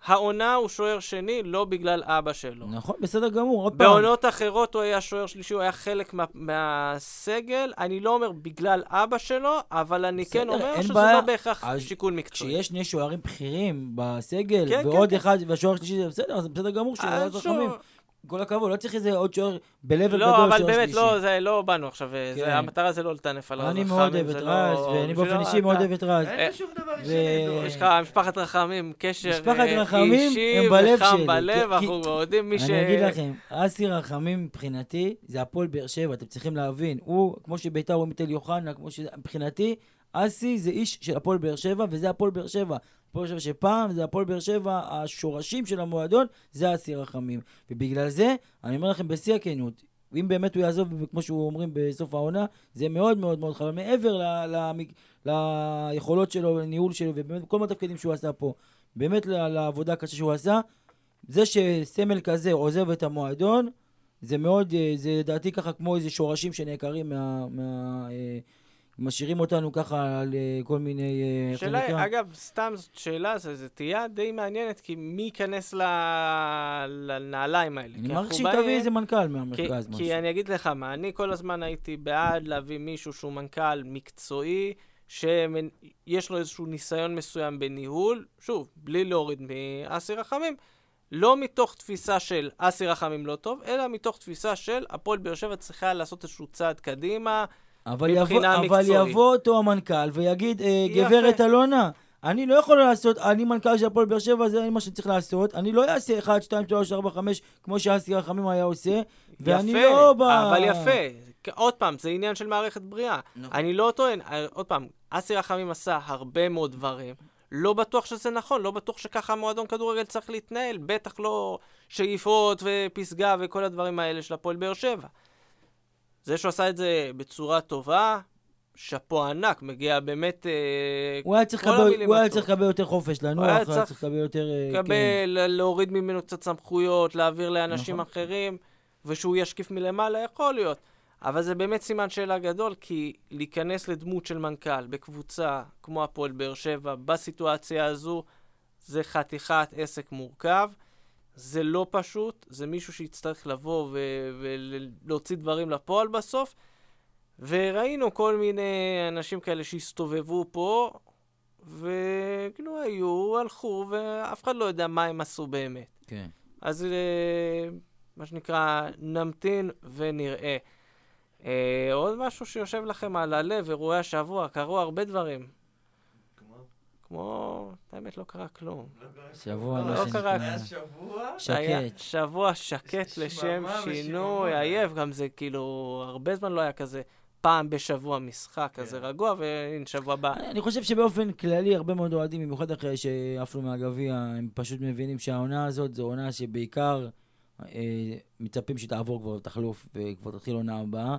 העונה הוא שוער שני לא בגלל אבא שלו. נכון, בסדר גמור, עוד פעם. בעונות אחרות הוא היה שוער שלישי, הוא היה חלק מה, מהסגל. אני לא אומר בגלל אבא שלו, אבל אני בסדר, כן אומר שזה בעיה. לא בהכרח אז שיקול מקצועי. כשיש שני שוערים בכירים בסגל, כן, ועוד כן, אחד, והשוער השלישי זה בסדר, אז בסדר גמור אז רז שוב, רחמים. כל הכבוד, לא צריך איזה עוד שוער ב-level גדול, לא, אבל באמת. לא, זה לא באנו עכשיו, כן. זה, המטרה זה לא לטנף על רז אני מאוד אוהב את זה רז, לא- ואני באופן בשביל- אישי מאוד אוהב את רז. אין לי שום דבר אישי. יש לך משפחת רחמים, קשר משפחת אה, רחמים אישי הם בלב וחם שלי, בלב, כי- אנחנו כי- יודעים מי ש... אני אגיד לכם, אסי רחמים מבחינתי זה הפועל באר שבע, אתם צריכים להבין. הוא, כמו שביתר רואים את אלי אוחנה, כמו ש... מבחינתי, אסי זה איש של הפועל באר שבע, וזה הפועל באר שבע. הפועל באר שבע שפעם זה הפועל באר שבע, השורשים של המועדון, זה אסי רחמים. ובגלל זה, אני אומר לכם בשיא הכנות, אם באמת הוא יעזוב, כמו שהוא אומרים בסוף העונה, זה מאוד מאוד מאוד חבל. מעבר ל, ל, ליכולות שלו, לניהול שלו, ובאמת כל התפקידים שהוא עשה פה, באמת לעבודה הקשה שהוא עשה, זה שסמל כזה עוזב את המועדון, זה מאוד, אה, זה לדעתי ככה כמו איזה שורשים שנעקרים מה... מה אה, משאירים אותנו ככה על כל מיני... אה, שאלה, נקרא? אגב, סתם זאת שאלה, זו תהייה די מעניינת, כי מי ייכנס ל... לנעליים האלה? אני כי מעריך שהיא תביא איזה מנכ"ל כי, מהמרכז, משהו. כי אני אגיד לך מה, אני כל הזמן הייתי בעד להביא מישהו שהוא מנכ"ל מקצועי, שיש לו איזשהו ניסיון מסוים בניהול, שוב, בלי להוריד מאסי רחמים, לא מתוך תפיסה של אסי רחמים לא טוב, אלא מתוך תפיסה של הפועל באר שבע צריכה לעשות איזשהו צעד קדימה. אבל יבוא, מבחינה אבל מקצועית. יבוא אותו המנכ"ל ויגיד, אה, יפה. גברת אלונה, אני לא יכול לעשות, אני מנכ"ל של הפועל באר שבע, זה מה שצריך לעשות. אני לא אעשה 1, 2, 3, 4, 5, כמו שאסי רחמים היה עושה, ואני יפה, לא ב... אבל יפה. עוד פעם, זה עניין של מערכת בריאה. נכון. אני לא טוען, אה, עוד פעם, אסי רחמים עשה הרבה מאוד דברים. לא בטוח שזה נכון, לא בטוח שככה מועדון כדורגל צריך להתנהל, בטח לא שאיפות ופסגה וכל הדברים האלה של הפועל באר שבע. זה שהוא עשה את זה בצורה טובה, שאפו ענק, מגיע באמת... אה, הוא היה צריך לקבל- המילים הוא היה הטובות. צריך לקבל יותר חופש לנוח, הוא היה צריך לקבל יותר... אה, כן. לקבל, להוריד ממנו קצת סמכויות, להעביר לאנשים נכון. אחרים. ושהוא ישקיף מלמעלה, יכול להיות. אבל זה באמת סימן שאלה גדול, כי להיכנס לדמות של מנכ"ל בקבוצה כמו הפועל באר שבע, בסיטואציה הזו, זה חתיכת עסק מורכב. זה לא פשוט, זה מישהו שיצטרך לבוא ולהוציא דברים לפועל בסוף. וראינו כל מיני אנשים כאלה שהסתובבו פה, וכאילו היו, הלכו, ואף אחד לא יודע מה הם עשו באמת. כן. אז אה, מה שנקרא, נמתין ונראה. אה, עוד משהו שיושב לכם על הלב, אירועי השבוע, קרו הרבה דברים. כמו, האמת, לא קרה כלום. שבוע לא מה קרה. היה שקט. שבוע שקט לשם שינוי. עייף, גם זה כאילו, הרבה זמן לא היה כזה פעם בשבוע משחק כזה כן. רגוע, והנה שבוע הבא. אני חושב שבאופן כללי, הרבה מאוד אוהדים, במיוחד אחרי שעפנו מהגביע, הם פשוט מבינים שהעונה הזאת זו עונה שבעיקר אה, מצפים שתעבור כבר ותחלוף וכבר תתחיל עונה הבאה.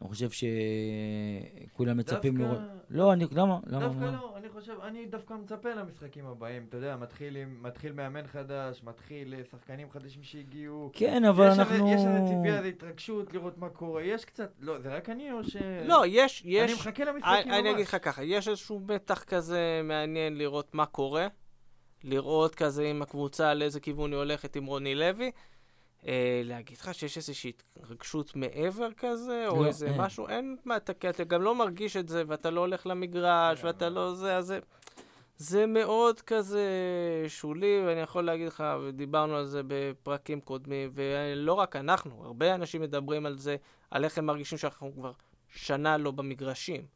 אני חושב שכולם מצפים דווקא- לראות... לא, אני... למה? למה? דווקא? לא, אני חושב, אני דווקא מצפה למשחקים הבאים, אתה יודע, מתחיל, עם, מתחיל מאמן חדש, מתחיל אה, שחקנים חדשים שהגיעו. כן, אבל יש אנחנו... הרי- יש הרי ציפייה, זה התרגשות, לראות מה קורה, יש קצת, לא, זה רק אני או ש... לא, יש, אני יש, מחכה למשחקים אני, אני אגיד ממש. לך ככה, יש איזשהו מתח כזה מעניין לראות מה קורה, לראות כזה אם הקבוצה לאיזה כיוון היא הולכת עם רוני לוי. אה, להגיד לך שיש איזושהי התרגשות מעבר כזה, או לא, איזה אין. משהו, אין מה, אתה, כי אתה גם לא מרגיש את זה, ואתה לא הולך למגרש, כן, ואתה אבל- לא זה, אז זה... זה מאוד כזה שולי, ואני יכול להגיד לך, ודיברנו על זה בפרקים קודמים, ולא רק אנחנו, הרבה אנשים מדברים על זה, על איך הם מרגישים שאנחנו כבר שנה לא במגרשים.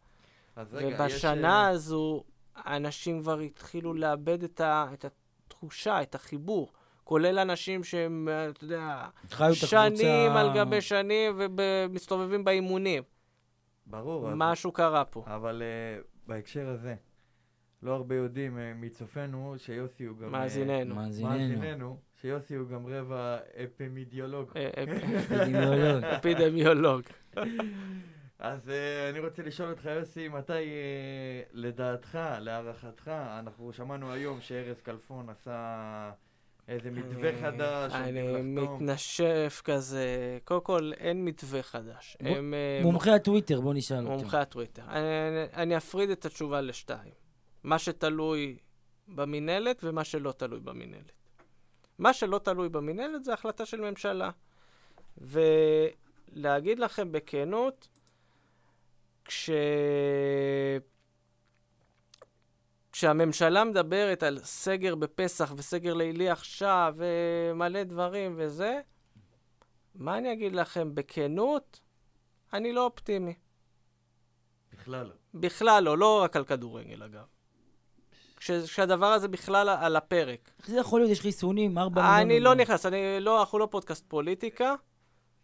רגע, יש, ובשנה אה, הזו, אנשים כבר התחילו לאבד את, ה, את התחושה, את החיבור. כולל אנשים שהם, אתה יודע, הקבוצה... שנים על גבי שנים ומסתובבים באימונים. ברור, משהו קרה פה. אבל אה, בהקשר הזה, לא הרבה יודעים אה, מצופינו שיוסי הוא גם... אה, מאזיננו. מאזיננו. מאזיננו, שיוסי הוא גם רבע אפימידיאולוג. אה, אפידמיולוג. אפידמיולוג. אז אה, אני רוצה לשאול אותך, יוסי, מתי אה, לדעתך, להערכתך, אנחנו שמענו היום שארז כלפון עשה איזה מתווה חדש, אני. מתנשף כזה. קודם כל, אין מתווה חדש. הם, אה, מומחי הטוויטר, בוא נשאל אותו. מומחי הטוויטר. אני, אני- אני אפריד את התשובה לשתיים. מה שתלוי במינהלת ומה שלא תלוי במינהלת. מה שלא תלוי במינהלת זה החלטה של ממשלה. ולהגיד לכם בכנות, כש... כשהממשלה מדברת על סגר בפסח וסגר לילי עכשיו ומלא דברים וזה, מה אני אגיד לכם בכנות? אני לא אופטימי. בכלל לא. בכלל לא, לא רק על כדורגל אגב. כש- כשהדבר הזה בכלל על הפרק. איך זה יכול להיות? יש חיסונים, ארבע מיליון... אני לא נכנס, אני לא, אנחנו לא פודקאסט פוליטיקה,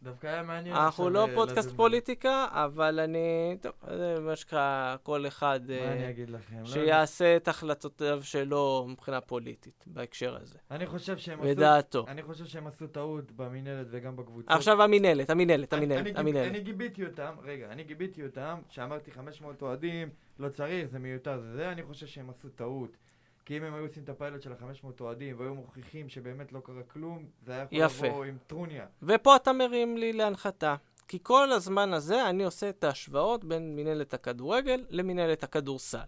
דווקא היה מעניין אנחנו לא אה, פודקאסט. פוליטיקה, אבל אני, טוב, זה מה שנקרא, כל אחד מה אה, אני אגיד לכם? לא. שיעשה את החלטותיו שלו מבחינה פוליטית בהקשר הזה, אני חושב שהם עשו... ודעתו. אני חושב שהם עשו טעות במינהלת וגם בקבוצות. עכשיו המינהלת, המינהלת, המינהלת, המינהלת. אני גיביתי אותם, רגע, אני גיביתי אותם, שאמרתי 500 אוהדים, לא צריך, זה מיותר, זה זה, אני חושב שהם עשו טעות. כי אם הם היו עושים את הפיילוט של ה-500 אוהדים והיו מוכיחים שבאמת לא קרה כלום, זה היה יכול יפה. לבוא עם טרוניה. ופה אתה מרים לי להנחתה. כי כל הזמן הזה אני עושה את ההשוואות בין מנהלת הכדורגל למנהלת הכדורסל.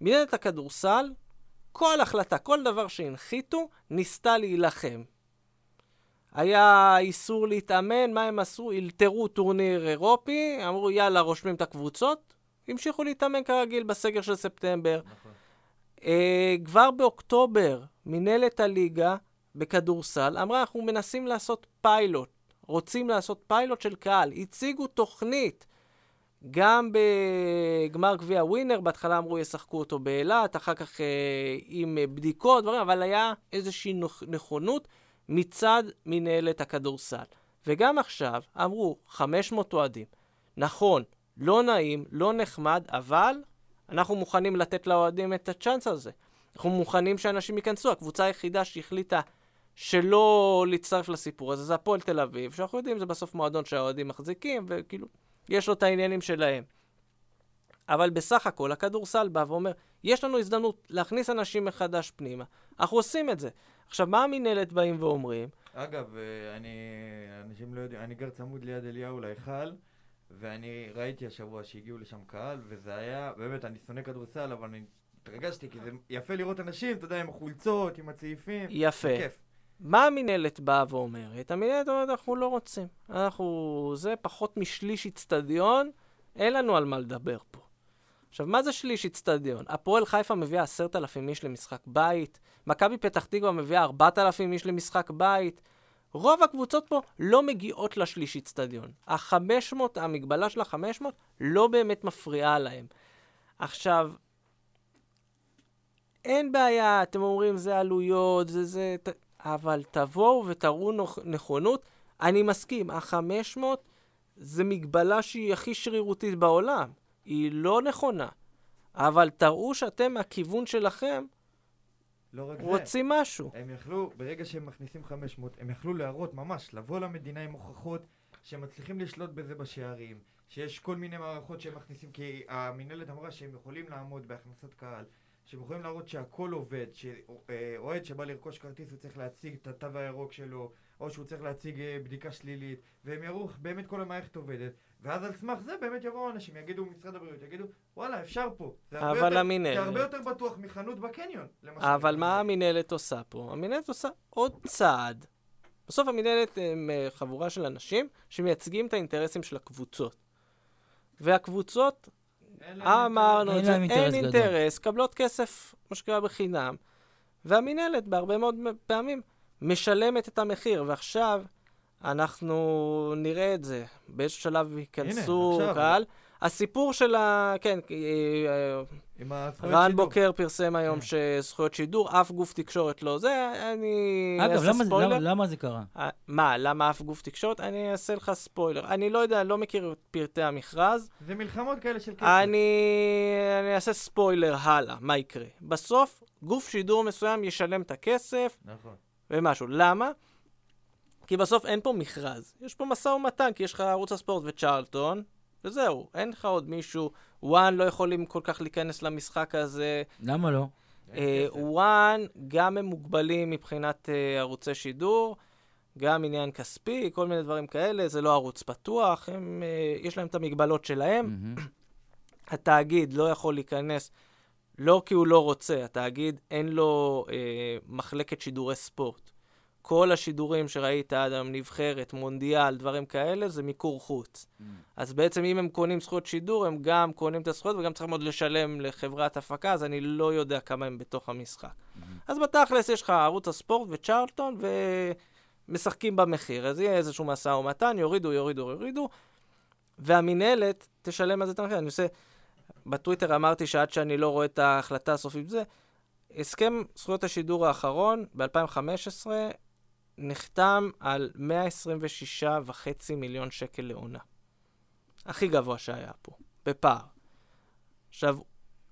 מנהלת הכדורסל, כל החלטה, כל דבר שהנחיתו, ניסתה להילחם. היה איסור להתאמן, מה הם עשו? אלתרו טורניר אירופי, אמרו יאללה, רושמים את הקבוצות, המשיכו להתאמן כרגיל בסגר של ספטמבר. נכון. אה, כבר באוקטובר, מנהלת הליגה בכדורסל אמרה, אנחנו מנסים לעשות פיילוט, רוצים לעשות פיילוט של קהל. הציגו תוכנית, גם בגמר גביע ווינר, בהתחלה אמרו ישחקו אותו באילת, אחר כך אה, עם בדיקות, דברים, אבל היה איזושהי נכונות מצד מנהלת הכדורסל. וגם עכשיו אמרו, 500 אוהדים. נכון, לא נעים, לא נחמד, אבל אנחנו מוכנים לתת לאוהדים את הצ'אנס הזה. אנחנו מוכנים שאנשים ייכנסו. הקבוצה היחידה שהחליטה שלא להצטרף לסיפור הזה זה הפועל תל אביב, שאנחנו יודעים, זה בסוף מועדון שהאוהדים מחזיקים, וכאילו, יש לו את העניינים שלהם. אבל בסך הכל, הכדורסל בא ואומר, יש לנו הזדמנות להכניס אנשים מחדש פנימה. אנחנו עושים את זה. עכשיו, מה המינהלת באים ואומרים? אגב, אה, אני, אנשים לא יודעים, אני גר צמוד ליד אליהו להיכל, ואני ראיתי השבוע שהגיעו לשם קהל, וזה היה, באמת, אני שונא כדורסל, אבל אני התרגשתי, כי זה יפה לראות אנשים, אתה יודע, עם החולצות, עם הצעיפים. יפה. כיף. מה המינהלת באה ואומרת? המינהלת אומרת, אנחנו לא רוצים. אנחנו, זה פחות משליש איצטדיון, אין לנו על מה לדבר פה. עכשיו, מה זה שליש איצטדיון? הפועל חיפה מביאה עשרת אלפים איש למשחק בית, מכבי פתח תקווה מביאה ארבעת אלפים איש למשחק בית. רוב הקבוצות פה לא מגיעות לשליש איצטדיון. ה-500, המגבלה של ה-500 לא באמת מפריעה להם. עכשיו, אין בעיה, אתם אומרים זה עלויות, זה זה... ת... אבל תבואו ותראו. נכונות. אני מסכים, ה-500 זה מגבלה שהיא הכי שרירותית בעולם. היא לא נכונה. אבל תראו שאתם מהכיוון שלכם לא רק זה. רוצים משהו. הם יכלו, ברגע שהם מכניסים 500, הם יכלו להראות ממש, לבוא למדינה עם הוכחות שהם מצליחים לשלוט בזה בשערים, שיש כל מיני מערכות שהם מכניסים, כי המינהלת אמרה שהם יכולים לעמוד בהכנסת קהל, שהם יכולים להראות שהכל עובד, שאוהד שבא לרכוש כרטיס הוא צריך להציג את התו הירוק שלו, או שהוא צריך להציג אה, בדיקה שלילית, והם יראו באמת כל המערכת עובדת, ואז על סמך זה באמת יבואו אנשים, יגידו משרד הבריאות, יגידו וואלה אפשר פה, זה הרבה, אבל יותר, המינהלת- זה הרבה יותר בטוח מחנות בקניון, למשל. אבל מה המינהלת עושה פה? המינהלת עושה עוד צעד. בסוף המינהלת הם אה, חבורה של אנשים שמייצגים את האינטרסים של הקבוצות. והקבוצות, אין אמרנו אין את זה, אין גדול. אינטרס, קבלות כסף, מה שקרה בחינם. והמינהלת בהרבה מאוד פעמים משלמת את המחיר, ועכשיו אנחנו נראה את זה. באיזשהו שלב ייכנסו. קהל. הסיפור של ה... כן, אה, אה, רן. בוקר פרסם היום כן. שזכויות שידור, אף גוף תקשורת לא זה, אני אגב, אעשה למה זה- ספוילר. למה- למה זה קרה? אה, מה, למה אף גוף תקשורת? אני אעשה לך ספוילר. אני לא יודע, לא מכיר את פרטי המכרז. זה מלחמות כאלה של כסף. אני, אני אעשה ספוילר הלאה, מה יקרה. בסוף, גוף שידור מסוים ישלם את הכסף נכון. ומשהו. למה? כי בסוף אין פה מכרז. יש פה משא ומתן, כי יש לך ערוץ הספורט וצ'רלטון, וזהו. אין לך עוד מישהו. וואן לא יכולים כל כך להיכנס למשחק הזה. למה לא? אה. וואן, גם הם מוגבלים מבחינת אה, ערוצי שידור, גם עניין כספי, כל מיני דברים כאלה, זה לא ערוץ פתוח, הם, אה, יש להם את המגבלות שלהם. התאגיד לא יכול להיכנס, לא כי הוא לא רוצה, התאגיד אין לו אה, מחלקת שידורי ספורט. כל השידורים שראית עד היום, נבחרת, מונדיאל, דברים כאלה, זה מיקור חוץ. אז בעצם אם הם קונים זכויות שידור, הם גם קונים את הזכויות וגם צריכים עוד לשלם לחברת הפקה, אז אני לא יודע כמה הם בתוך המשחק. אז בתכלס יש לך ערוץ הספורט וצ'רלטון, ומשחקים במחיר. אז יהיה איזשהו משא ומתן, יורידו, יורידו, יורידו, והמינהלת תשלם על זה את המחיר. אני עושה... בטוויטר אמרתי שעד שאני לא רואה את ההחלטה הסופית בזה, הסכם זכויות השידור האחרון, ב-2015, נחתם על 126.5 מיליון שקל לעונה. הכי גבוה שהיה פה, בפער. עכשיו,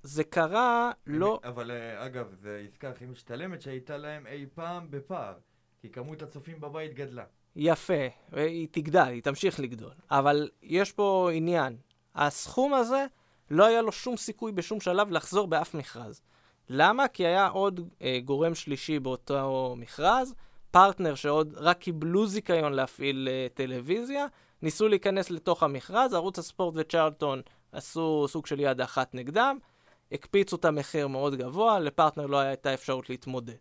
זה קרה לא... אבל אה, אגב, זו עסקה הכי משתלמת שהייתה להם אי פעם בפער. כי כמות הצופים בבית גדלה. יפה, והיא תגדל, היא תמשיך לגדול. אבל יש פה עניין. הסכום הזה, לא היה לו שום סיכוי בשום שלב לחזור באף מכרז. למה? כי היה עוד אה, גורם שלישי באותו מכרז, פרטנר שעוד רק קיבלו זיכיון להפעיל אה, טלוויזיה, ניסו להיכנס לתוך המכרז, ערוץ הספורט וצ'רלטון עשו סוג של יד אחת נגדם, הקפיצו את המחיר מאוד גבוה, לפרטנר לא הייתה אפשרות להתמודד.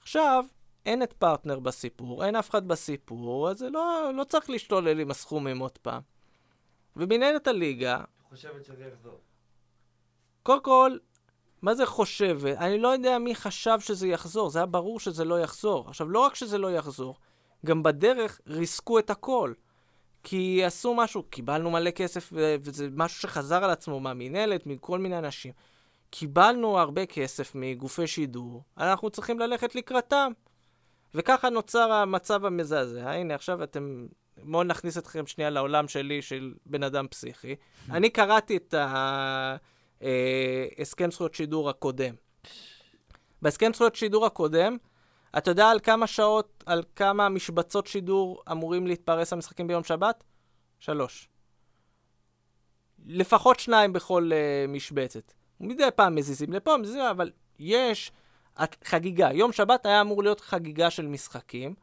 עכשיו, אין את פרטנר בסיפור, אין אף אחד בסיפור, אז זה לא, לא צריך להשתולל עם הסכומים עוד פעם. ומנהלת הליגה, חושבת שזה יחזור. קודם כל, מה זה חושבת? אני לא יודע מי חשב שזה יחזור, זה היה ברור שזה לא יחזור. עכשיו, לא רק שזה לא יחזור, גם בדרך ריסקו את הכל. כי עשו משהו, קיבלנו מלא כסף, וזה משהו שחזר על עצמו מהמינהלת, מכל מיני אנשים. קיבלנו הרבה כסף מגופי שידור, אנחנו צריכים ללכת לקראתם. וככה נוצר המצב המזעזע. הנה, עכשיו אתם... בואו נכניס אתכם שנייה לעולם שלי, של בן אדם פסיכי. אני קראתי את ההסכם זכויות שידור הקודם. בהסכם זכויות שידור הקודם, אתה יודע על כמה שעות, על כמה משבצות שידור אמורים להתפרס המשחקים ביום שבת? שלוש. לפחות שניים בכל uh, משבצת. מדי פעם מזיזים לפה, מזיזים, אבל יש חגיגה. יום שבת היה אמור להיות חגיגה של משחקים,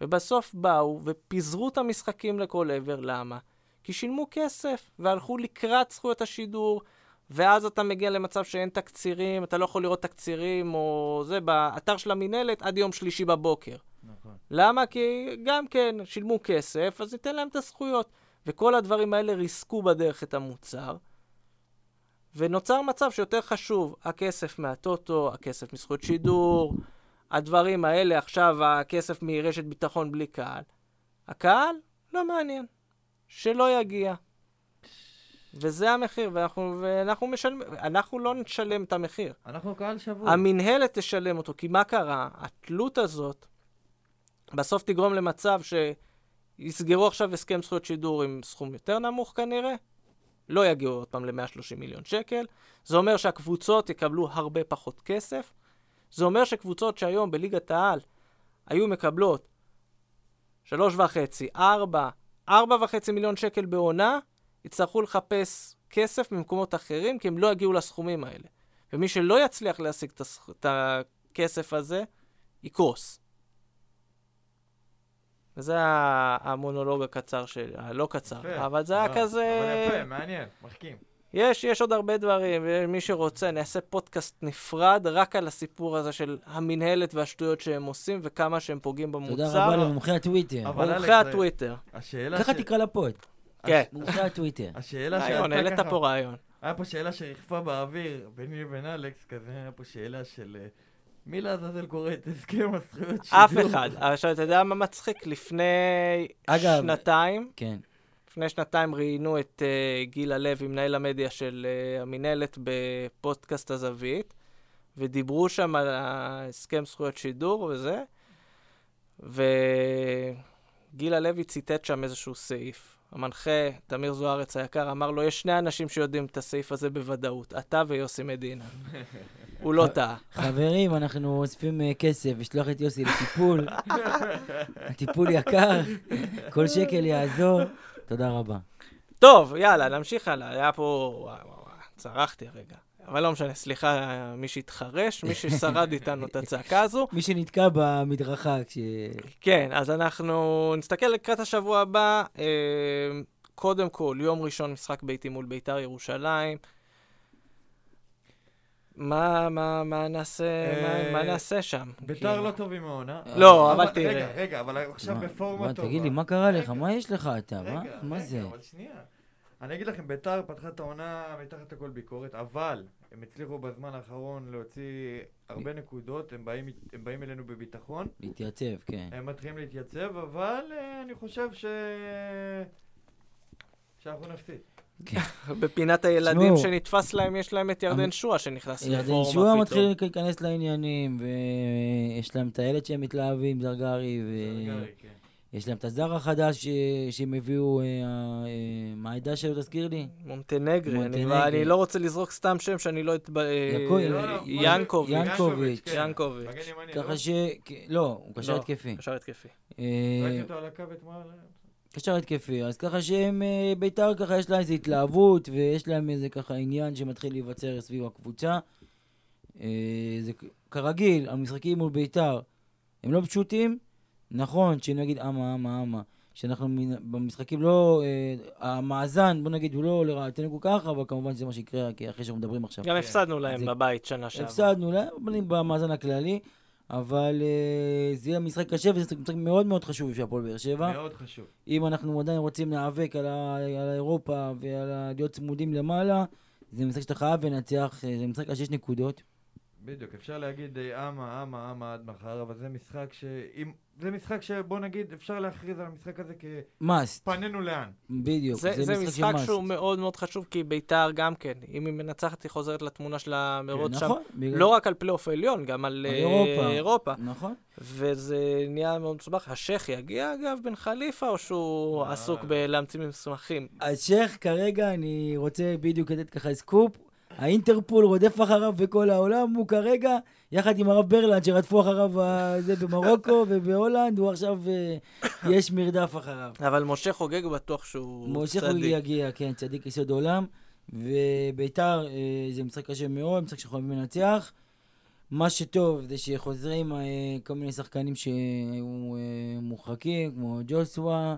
ובסוף באו ופיזרו את המשחקים לכל עבר. למה? כי שילמו כסף, והלכו לקראת זכויות השידור, ואז אתה מגיע למצב שאין תקצירים, אתה לא יכול לראות תקצירים, או זה, באתר של המינהלת עד יום שלישי בבוקר. נכון. למה? כי גם כן, שילמו כסף, אז ניתן להם את הזכויות. וכל הדברים האלה ריסקו בדרך את המוצר, ונוצר מצב שיותר חשוב, הכסף מהטוטו, הכסף מזכויות שידור, הדברים האלה, עכשיו הכסף מרשת ביטחון בלי קהל. הקהל לא מעניין, שלא יגיע. וזה המחיר, ואנחנו, ואנחנו משלמים, אנחנו לא נשלם את המחיר. אנחנו קהל שבוי. המינהלת תשלם אותו, כי מה קרה? התלות הזאת בסוף תגרום למצב שיסגרו עכשיו הסכם זכויות שידור עם סכום יותר נמוך כנראה, לא יגיעו עוד פעם ל-130 מיליון שקל. זה אומר שהקבוצות יקבלו הרבה פחות כסף. זה אומר שקבוצות שהיום בליגת העל היו מקבלות שלוש וחצי, ארבע, ארבע וחצי מיליון שקל בעונה, יצטרכו לחפש כסף ממקומות אחרים, כי הם לא יגיעו לסכומים האלה. ומי שלא יצליח להשיג את, הכסף הזה, יקרוס. וזה המונולוג הקצר שלי, הלא קצר, יפה. אבל זה היה לא, כזה... אבל יפה, מעניין, מחכים. יש, יש עוד הרבה דברים, ומי שרוצה, נעשה פודקאסט נפרד רק על הסיפור הזה של המינהלת והשטויות שהם עושים וכמה שהם פוגעים במוצר. תודה רבה למומחי הטוויטר. מומחי הטוויטר. השאלה ככה ש- תקרא לפוד. כן. מומחי הטוויטר. השאלה רעיון, שעלתה העלית ככה, פה רעיון. היה פה שאלה שריחפה באוויר ביני לבין אלכס, כזה, היה פה שאלה של אה, מי לעזאזל קורא את הסכם הזכויות שידור? אף אחד. עכשיו, אתה יודע מה מצחיק? לפני אגב- שנתיים, כן. לפני שנתיים ראיינו את uh, גיל הלוי, מנהל המדיה של uh, המינהלת בפודקאסט הזווית, ודיברו שם על הסכם זכויות שידור וזה, וגיל הלוי ציטט שם איזשהו סעיף. המנחה, תמיר זוארץ היקר, אמר לו, יש שני אנשים שיודעים את הסעיף הזה בוודאות, אתה ויוסי מדינה. הוא לא טעה. חברים, אנחנו אוספים אה, כסף, לשלוח את יוסי לטיפול. הטיפול יקר, כל שקל יעזור. תודה רבה. טוב, יאללה, נמשיך הלאה. היה פה... וואי, וואי, וואי, צרחתי הרגע. אבל לא משנה, סליחה, מי שהתחרש, מי ששרד איתנו את הצעקה הזו. מי שנתקע במדרכה כש... כן, אז אנחנו נסתכל לקראת השבוע הבא. אה, קודם כל, יום ראשון משחק ביתי מול ביתר ירושלים. מה, מה, מה נעשה, אה, מה, מה נעשה שם? ביתר כי- לא טובים מהעונה. לא, אבל תראה. רגע, רגע, אבל עכשיו מה- בפורמה מה, טובה. תגיד לי, מה קרה לך? רגע, מה יש לך אתה? מה- רגע, מה רגע, זה? אבל שנייה. אני אגיד לכם, ביתר פתחה את העונה מתחת לכל ביקורת, אבל הם הצליחו בזמן האחרון להוציא הרבה נקודות, הם באים, הם באים אלינו בביטחון, להתייצב, כן. הם מתחילים להתייצב, אבל אה, אני חושב ש... שאנחנו נפסיד. בפינת הילדים שנתפס להם, יש להם את ירדן שואה שנכנס ירדן לפורמה שועה פתאום. מתחיל להיכנס לעניינים, ויש להם את הילד שהם מתלהבים, זרגרי, זרגרי, כן. ויש להם את הזר החדש ש- שהם הביאו, אה, אה, מה העדה שלו, תזכיר לי? מונטנגרי, אני, מונטנגרי. אני לא רוצה לזרוק סתם שם שאני לא אתב... אה, ינקוביץ'. ינקוביץ'. כן. ינקוביץ'. ככה? ש... לא, הוא קשר לא. התקפי. קשר התקפי. ראיתי אותו על הקו אתמול. קשר התקפי, אז ככה שהם, בית"ר ככה יש להם איזו התלהבות, ויש להם איזה ככה עניין שמתחיל להיווצר סביב הקבוצה. זה כרגיל, המשחקים מול בית"ר הם לא פשוטים. נכון, שנגיד אמה, אמה, אמה, שאנחנו מן- במשחקים לא, אה, המאזן, בוא נגיד, הוא לא לרעתנו כל כך, אבל כמובן שזה מה שיקרה, כי אחרי שאנחנו מדברים עכשיו. גם כן. הפסדנו להם זה- בבית שנה שעברה. הפסדנו להם, אבל במאזן הכללי, אבל אה, זה יהיה משחק קשה, וזה משחק מאוד מאוד חשוב בשביל הפועל באר שבע. מאוד חשוב. אם אנחנו עדיין רוצים להיאבק על, ה- על האירופה ועל ה- להיות צמודים למעלה, זה משחק שאתה חייב לנצח, אה, זה משחק על שש נקודות. בדיוק, אפשר להגיד אה, אמה, אמה, אמה עד מחר, אבל זה משחק ש... אם... זה משחק שבוא נגיד, אפשר להכריז על המשחק הזה must, כפנינו לאן. בדיוק, זה, זה של משחק must. שהוא מאוד מאוד חשוב, כי ביתר גם כן, אם היא מנצחת, היא חוזרת לתמונה של המרוץ שם. נכון, בגלל- לא רק על פלייאוף עליון, גם על על אה, אירופה. אירופה. נכון. וזה נהיה מאוד מסובך. השייח יגיע, אגב, בן חליפה, או שהוא אה. עסוק בלהמציא מסמכים? אז שייח כרגע, אני רוצה בדיוק לתת ככה סקופ. האינטרפול רודף אחריו בכל העולם, הוא כרגע, יחד עם הרב ברלנד שרדפו אחריו אה, זה במרוקו ובהולנד, הוא עכשיו, אה, יש מרדף אחריו. אבל משה חוגג בטוח שהוא משה צדיק. חוגג יגיע, כן, צדיק יסוד עולם. וביתר אה, זה משחק קשה מאוד, משחק שחייבים לנצח. מה שטוב זה שחוזרים כל מיני שחקנים שהיו מורחקים, כמו ג'וסווה,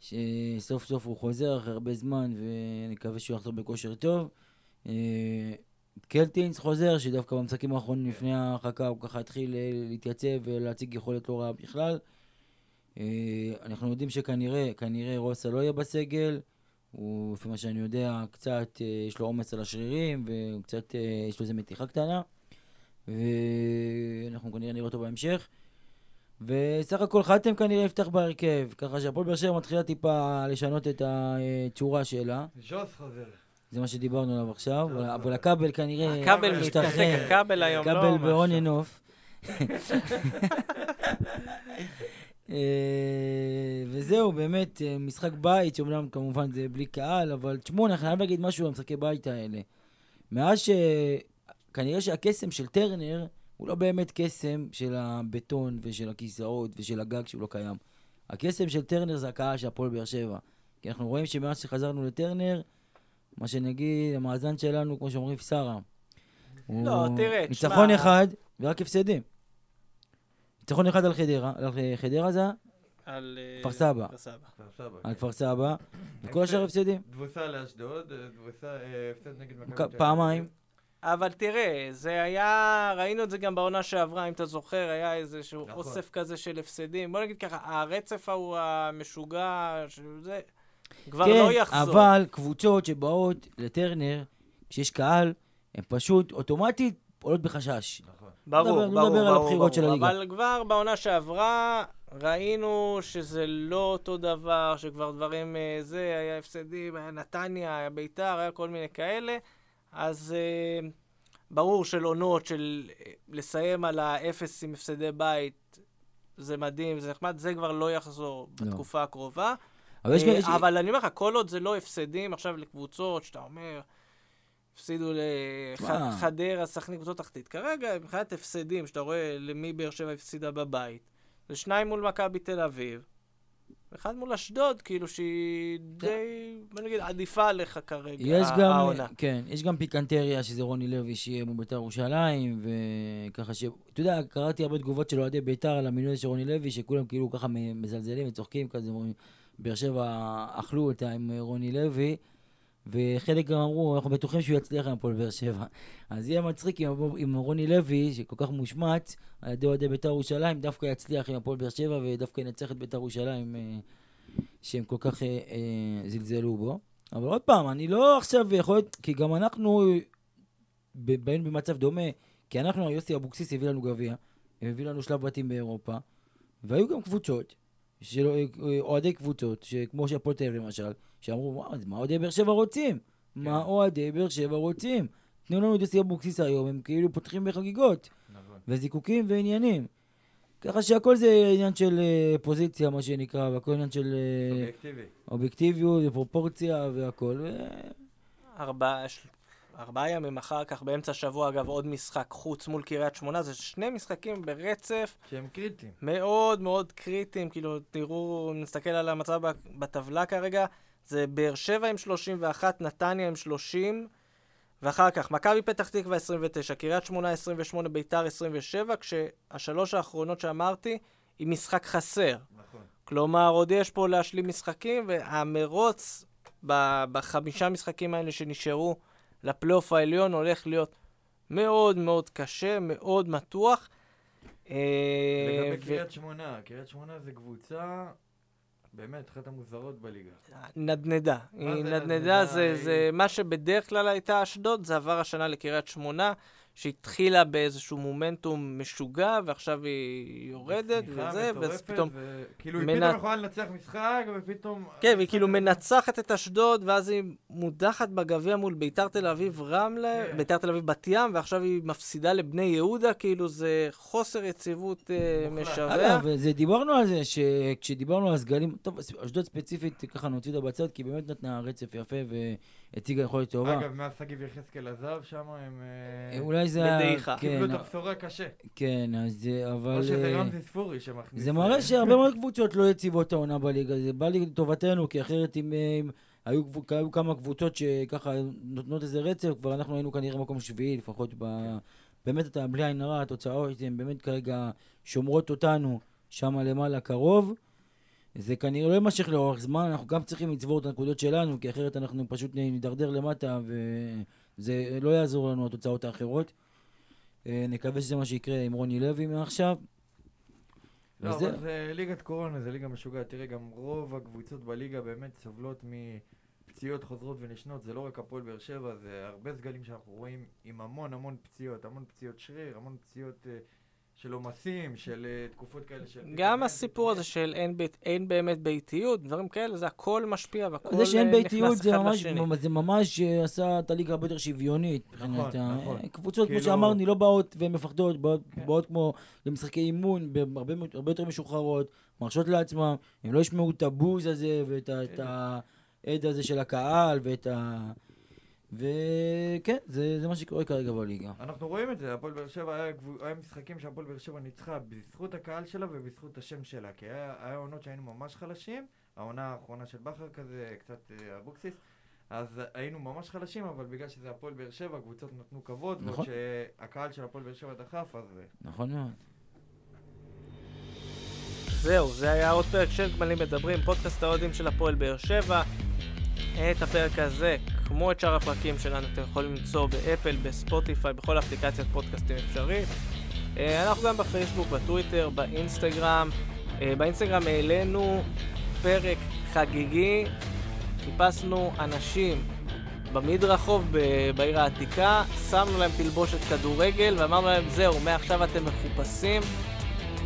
שסוף סוף הוא חוזר אחרי הרבה זמן, ונקווה שהוא יחזור בכושר טוב. אה, קלטינס חוזר, שדווקא במשחקים האחרונים לפני ההרחקה הוא ככה התחיל אה, להתייצב ולהציג יכולת לא רעה בכלל. אה, אנחנו יודעים שכנראה, כנראה רוסה לא יהיה בסגל. הוא, לפי מה שאני יודע, קצת יש לו עומס על השרירים, וקצת יש לו איזה מתיחה קטנה. ואנחנו כנראה נראה אותו בהמשך. וסך הכל חתם כנראה יפתח בהרכב, ככה שהפועל באר שבע מתחילה טיפה לשנות את הצורה שלה. ז'וס חוזר. זה מה שדיברנו עליו עכשיו, אבל- הכבל כנראה הכבל. מתנתק, הכבל היום לא כבל ב-on משהו. and off. אה, וזהו, באמת, אה, משחק בית, שאומנם כמובן זה בלי קהל, אבל תשמעו, אני חייב להגיד משהו על משחקי בית האלה. מאז ש... כנראה שהקסם של טרנר הוא לא באמת קסם של הבטון ושל הכיסאות ושל הגג שהוא לא קיים. הקסם של טרנר זה הקהל של הפועל באר שבע. כי אנחנו רואים שמאז שחזרנו לטרנר, מה שנגיד, המאזן שלנו, כמו שאומרים, שרה. לא, תראה, תשמע- ניצחון אחד ורק הפסדים. ניצחון אחד על חדרה, על חדרה זה? על אה, כפר סבא. כפר סבא. סבבה. על כפר סבא, וכל השאר הפסדים. תבוסה לאשדוד, אה, תבוסה, אה, הפסד נגד מכבי תל אביב. פעמיים. אבל תראה, זה היה, ראינו את זה גם בעונה שעברה, אם אתה זוכר, היה איזשהו נכון. אוסף כזה של הפסדים. בוא נגיד ככה, הרצף ההוא המשוגע, שזה, כבר כן, לא יחזור. אבל קבוצות שבאות לטרנר, כשיש קהל, הן פשוט אוטומטית עולות בחשש. נכון. ברור, נדבר- ברור, נדבר על ברור, הבחירות של ברור. הליגה. אבל כבר בעונה שעברה, ראינו שזה לא אותו דבר, שכבר דברים, אה, זה, היה הפסדים, היה נתניה, היה ביתר, היה כל מיני כאלה. אז אה, ברור של עונות, של אה, לסיים על האפס עם הפסדי בית, זה מדהים, זה נחמד, זה כבר לא יחזור לא. בתקופה הקרובה. אבל יש אה. יש- אבל אני אומר לך, כל עוד זה לא הפסדים עכשיו לקבוצות, שאתה אומר, הפסידו? לחדרה, סכנין, קבוצות תחתית. כרגע, מבחינת הפסדים, שאתה רואה למי באר שבע הפסידה בבית, זה שניים מול מכבי תל אביב, ואחד מול אשדוד, כאילו שהיא די, בוא נגיד, עדיפה עליך כרגע, יש גם, העונה. כן, יש גם פיקנטריה, שזה רוני לוי, שיהיה מול בית"ר ירושלים, וככה ש... אתה יודע, קראתי הרבה תגובות של אוהדי בית"ר על המינוי של רוני לוי, שכולם כאילו ככה מזלזלים וצוחקים כזה, אומרים, באר שבע אכלו אותה עם רוני לוי, וחלק גם אמרו, אנחנו בטוחים שהוא יצליח עם הפועל באר שבע. אז יהיה מצחיק אם, אם רוני לוי, שכל כך מושמץ על ידי אוהדי בית"ר ירושלים, דווקא יצליח עם הפועל באר שבע, ודווקא ינצח את בית"ר ירושלים, אה, שהם כל כך אה, אה, זלזלו בו. אבל עוד פעם, אני לא עכשיו יכול להיות, כי גם אנחנו באים במצב דומה, כי אנחנו, יוסי אבוקסיס הביא לנו גביע, הביא לנו שלב בתים באירופה, והיו גם קבוצות, של אה, אוהדי קבוצות, שכמו שהפועל תל אביב למשל, שאמרו, וואו, אז מה אוהדי באר שבע רוצים? מה אוהדי באר שבע רוצים? תנו לנו את יוסי אבוקסיס היום, הם כאילו פותחים בחגיגות, נכון. וזיקוקים ועניינים. ככה שהכל זה עניין של אה, פוזיציה, מה שנקרא, והכל עניין של אה, אובייקטיבי. אובייקטיביות ופרופורציה והכל. ארבעה, ארבעה ימים אחר כך, באמצע השבוע, אגב, עוד משחק חוץ מול קריית שמונה, זה שני משחקים ברצף שהם קריטיים. מאוד מאוד קריטיים, כאילו, תראו, נסתכל על המצב בטבלה כרגע, זה באר שבע עם 31, נתניה עם 30, ואחר כך מכבי פתח תקווה 29, קריית שמונה 28, ביתר 27, כשהשלוש האחרונות שאמרתי, היא משחק חסר. נכון. כלומר, עוד יש פה להשלים משחקים, והמרוץ בחמישה משחקים האלה שנשארו לפלייאוף העליון הולך להיות מאוד מאוד קשה, מאוד מתוח. אה, לגבי ו- קריית שמונה, קריית שמונה זה קבוצה, באמת, אחת המוזרות בליגה. נדנדה. זה נדנדה? זה, היא- זה מה שבדרך כלל הייתה אשדוד, זה עבר השנה לקריית שמונה, שהתחילה באיזשהו מומנטום משוגע, ועכשיו היא יורדת, וזה, ואז פתאום... ו- כאילו, היא מנ- פתאום יכולה לנצח משחק, ופתאום... כן, והיא כאילו מנצחת את אשדוד, ואז היא מודחת בגביע מול ביתר תל אביב רמלה, כן. ביתר תל אביב בת ים, ועכשיו היא מפסידה לבני יהודה, כאילו זה חוסר יציבות אה. משווע. אגב, זה, דיברנו על זה, שכשדיברנו על הסגלים, טוב, אשדוד ספציפית, ככה נוציא אותה בצד, כי באמת נתנה רצף יפה והציגה יכולת טובה. אגב, מאז שגיב יחזקאל עזב שם, הם... אה, אולי זה... בדעיכה. קיבלו כן, את הבשורה קשה. כן, אז אה, אבל... או שזה אה, רמזי ספורי שמכניס... זה אה, מראה שהרבה מאוד קבוצות לא יציבות העונה בליגה, זה בא לטובתנו, כי אחרת אם, אה, היו, קבו- היו כמה קבוצות שככה נותנות איזה רצף, כבר אנחנו היינו כנראה מקום שביעי, לפחות ב, באמת, אתה, בלי עין הרע, התוצאות הן באמת כרגע שומרות אותנו שם למעלה קרוב. זה כנראה לא יימשך לאורך זמן, אנחנו גם צריכים לצבור את הנקודות שלנו, כי אחרת אנחנו פשוט נידרדר למטה, וזה לא יעזור לנו התוצאות האחרות. אה, נקווה שזה מה שיקרה עם רוני לוי מעכשיו. לא, אבל זה ליגת קורונה, זה ליגה משוגעת. תראה, גם רוב הקבוצות בליגה באמת סובלות מפציעות חוזרות ונשנות. זה לא רק הפועל באר שבע, זה הרבה סגלים שאנחנו רואים עם המון המון פציעות. המון פציעות שריר, המון פציעות... Uh, של עומסים, של uh, תקופות כאלה של... גם הסיפור הזה של אין, בית, אין באמת ביתיות, דברים כאלה, זה הכל משפיע והכל נכנס אחד לשני. זה שאין ביתיות זה ממש, זה ממש עשה את הליגה הרבה יותר שוויונית. נכון, נכון. קבוצות, כאילו... כמו שאמרנו, לא באות ומפחדות, באות, כן. באות כמו למשחקי אימון, הרבה, הרבה יותר משוחררות, מרשות לעצמם, הם לא ישמעו את הבוז הזה ואת כן. העד הזה של הקהל ואת ה... וכן, זה, זה מה שקורה כרגע בליגה. אנחנו רואים את זה, הפועל באר שבע, היה, היה משחקים שהפועל באר שבע ניצחה בזכות הקהל שלה ובזכות השם שלה, כי היה, היה עונות שהיינו ממש חלשים, העונה האחרונה של בכר כזה, קצת אה, אבוקסיס, אז היינו ממש חלשים, אבל בגלל שזה הפועל באר שבע, קבוצות נתנו כבוד, נכון. וכשהקהל של הפועל באר שבע דחף, אז... נכון מאוד. זהו, זה היה עוד פרק של גמלים מדברים, פודקאסט האוהדים של הפועל באר שבע. את הפרק הזה, כמו את שאר הפרקים שלנו, אתם יכולים למצוא באפל, בספוטיפיי, בכל אפליקציית פודקאסטים אפשרית. אה, אנחנו גם בפייסבוק, בטוויטר, באינסטגרם. אה, באינסטגרם העלינו פרק חגיגי, חיפשנו אנשים במדרחוב בעיר העתיקה, שמנו להם תלבושת כדורגל ואמרנו להם, זהו, מעכשיו אתם מחופשים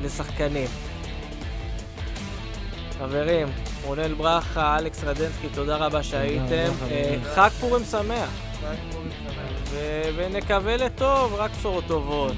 לשחקנים. חברים, רונל ברכה, אלכס רדנסקי, תודה רבה שהייתם. אה, חג פורים שמח. חג פורים שמח. ונקווה לטוב, רק בשורות טובות.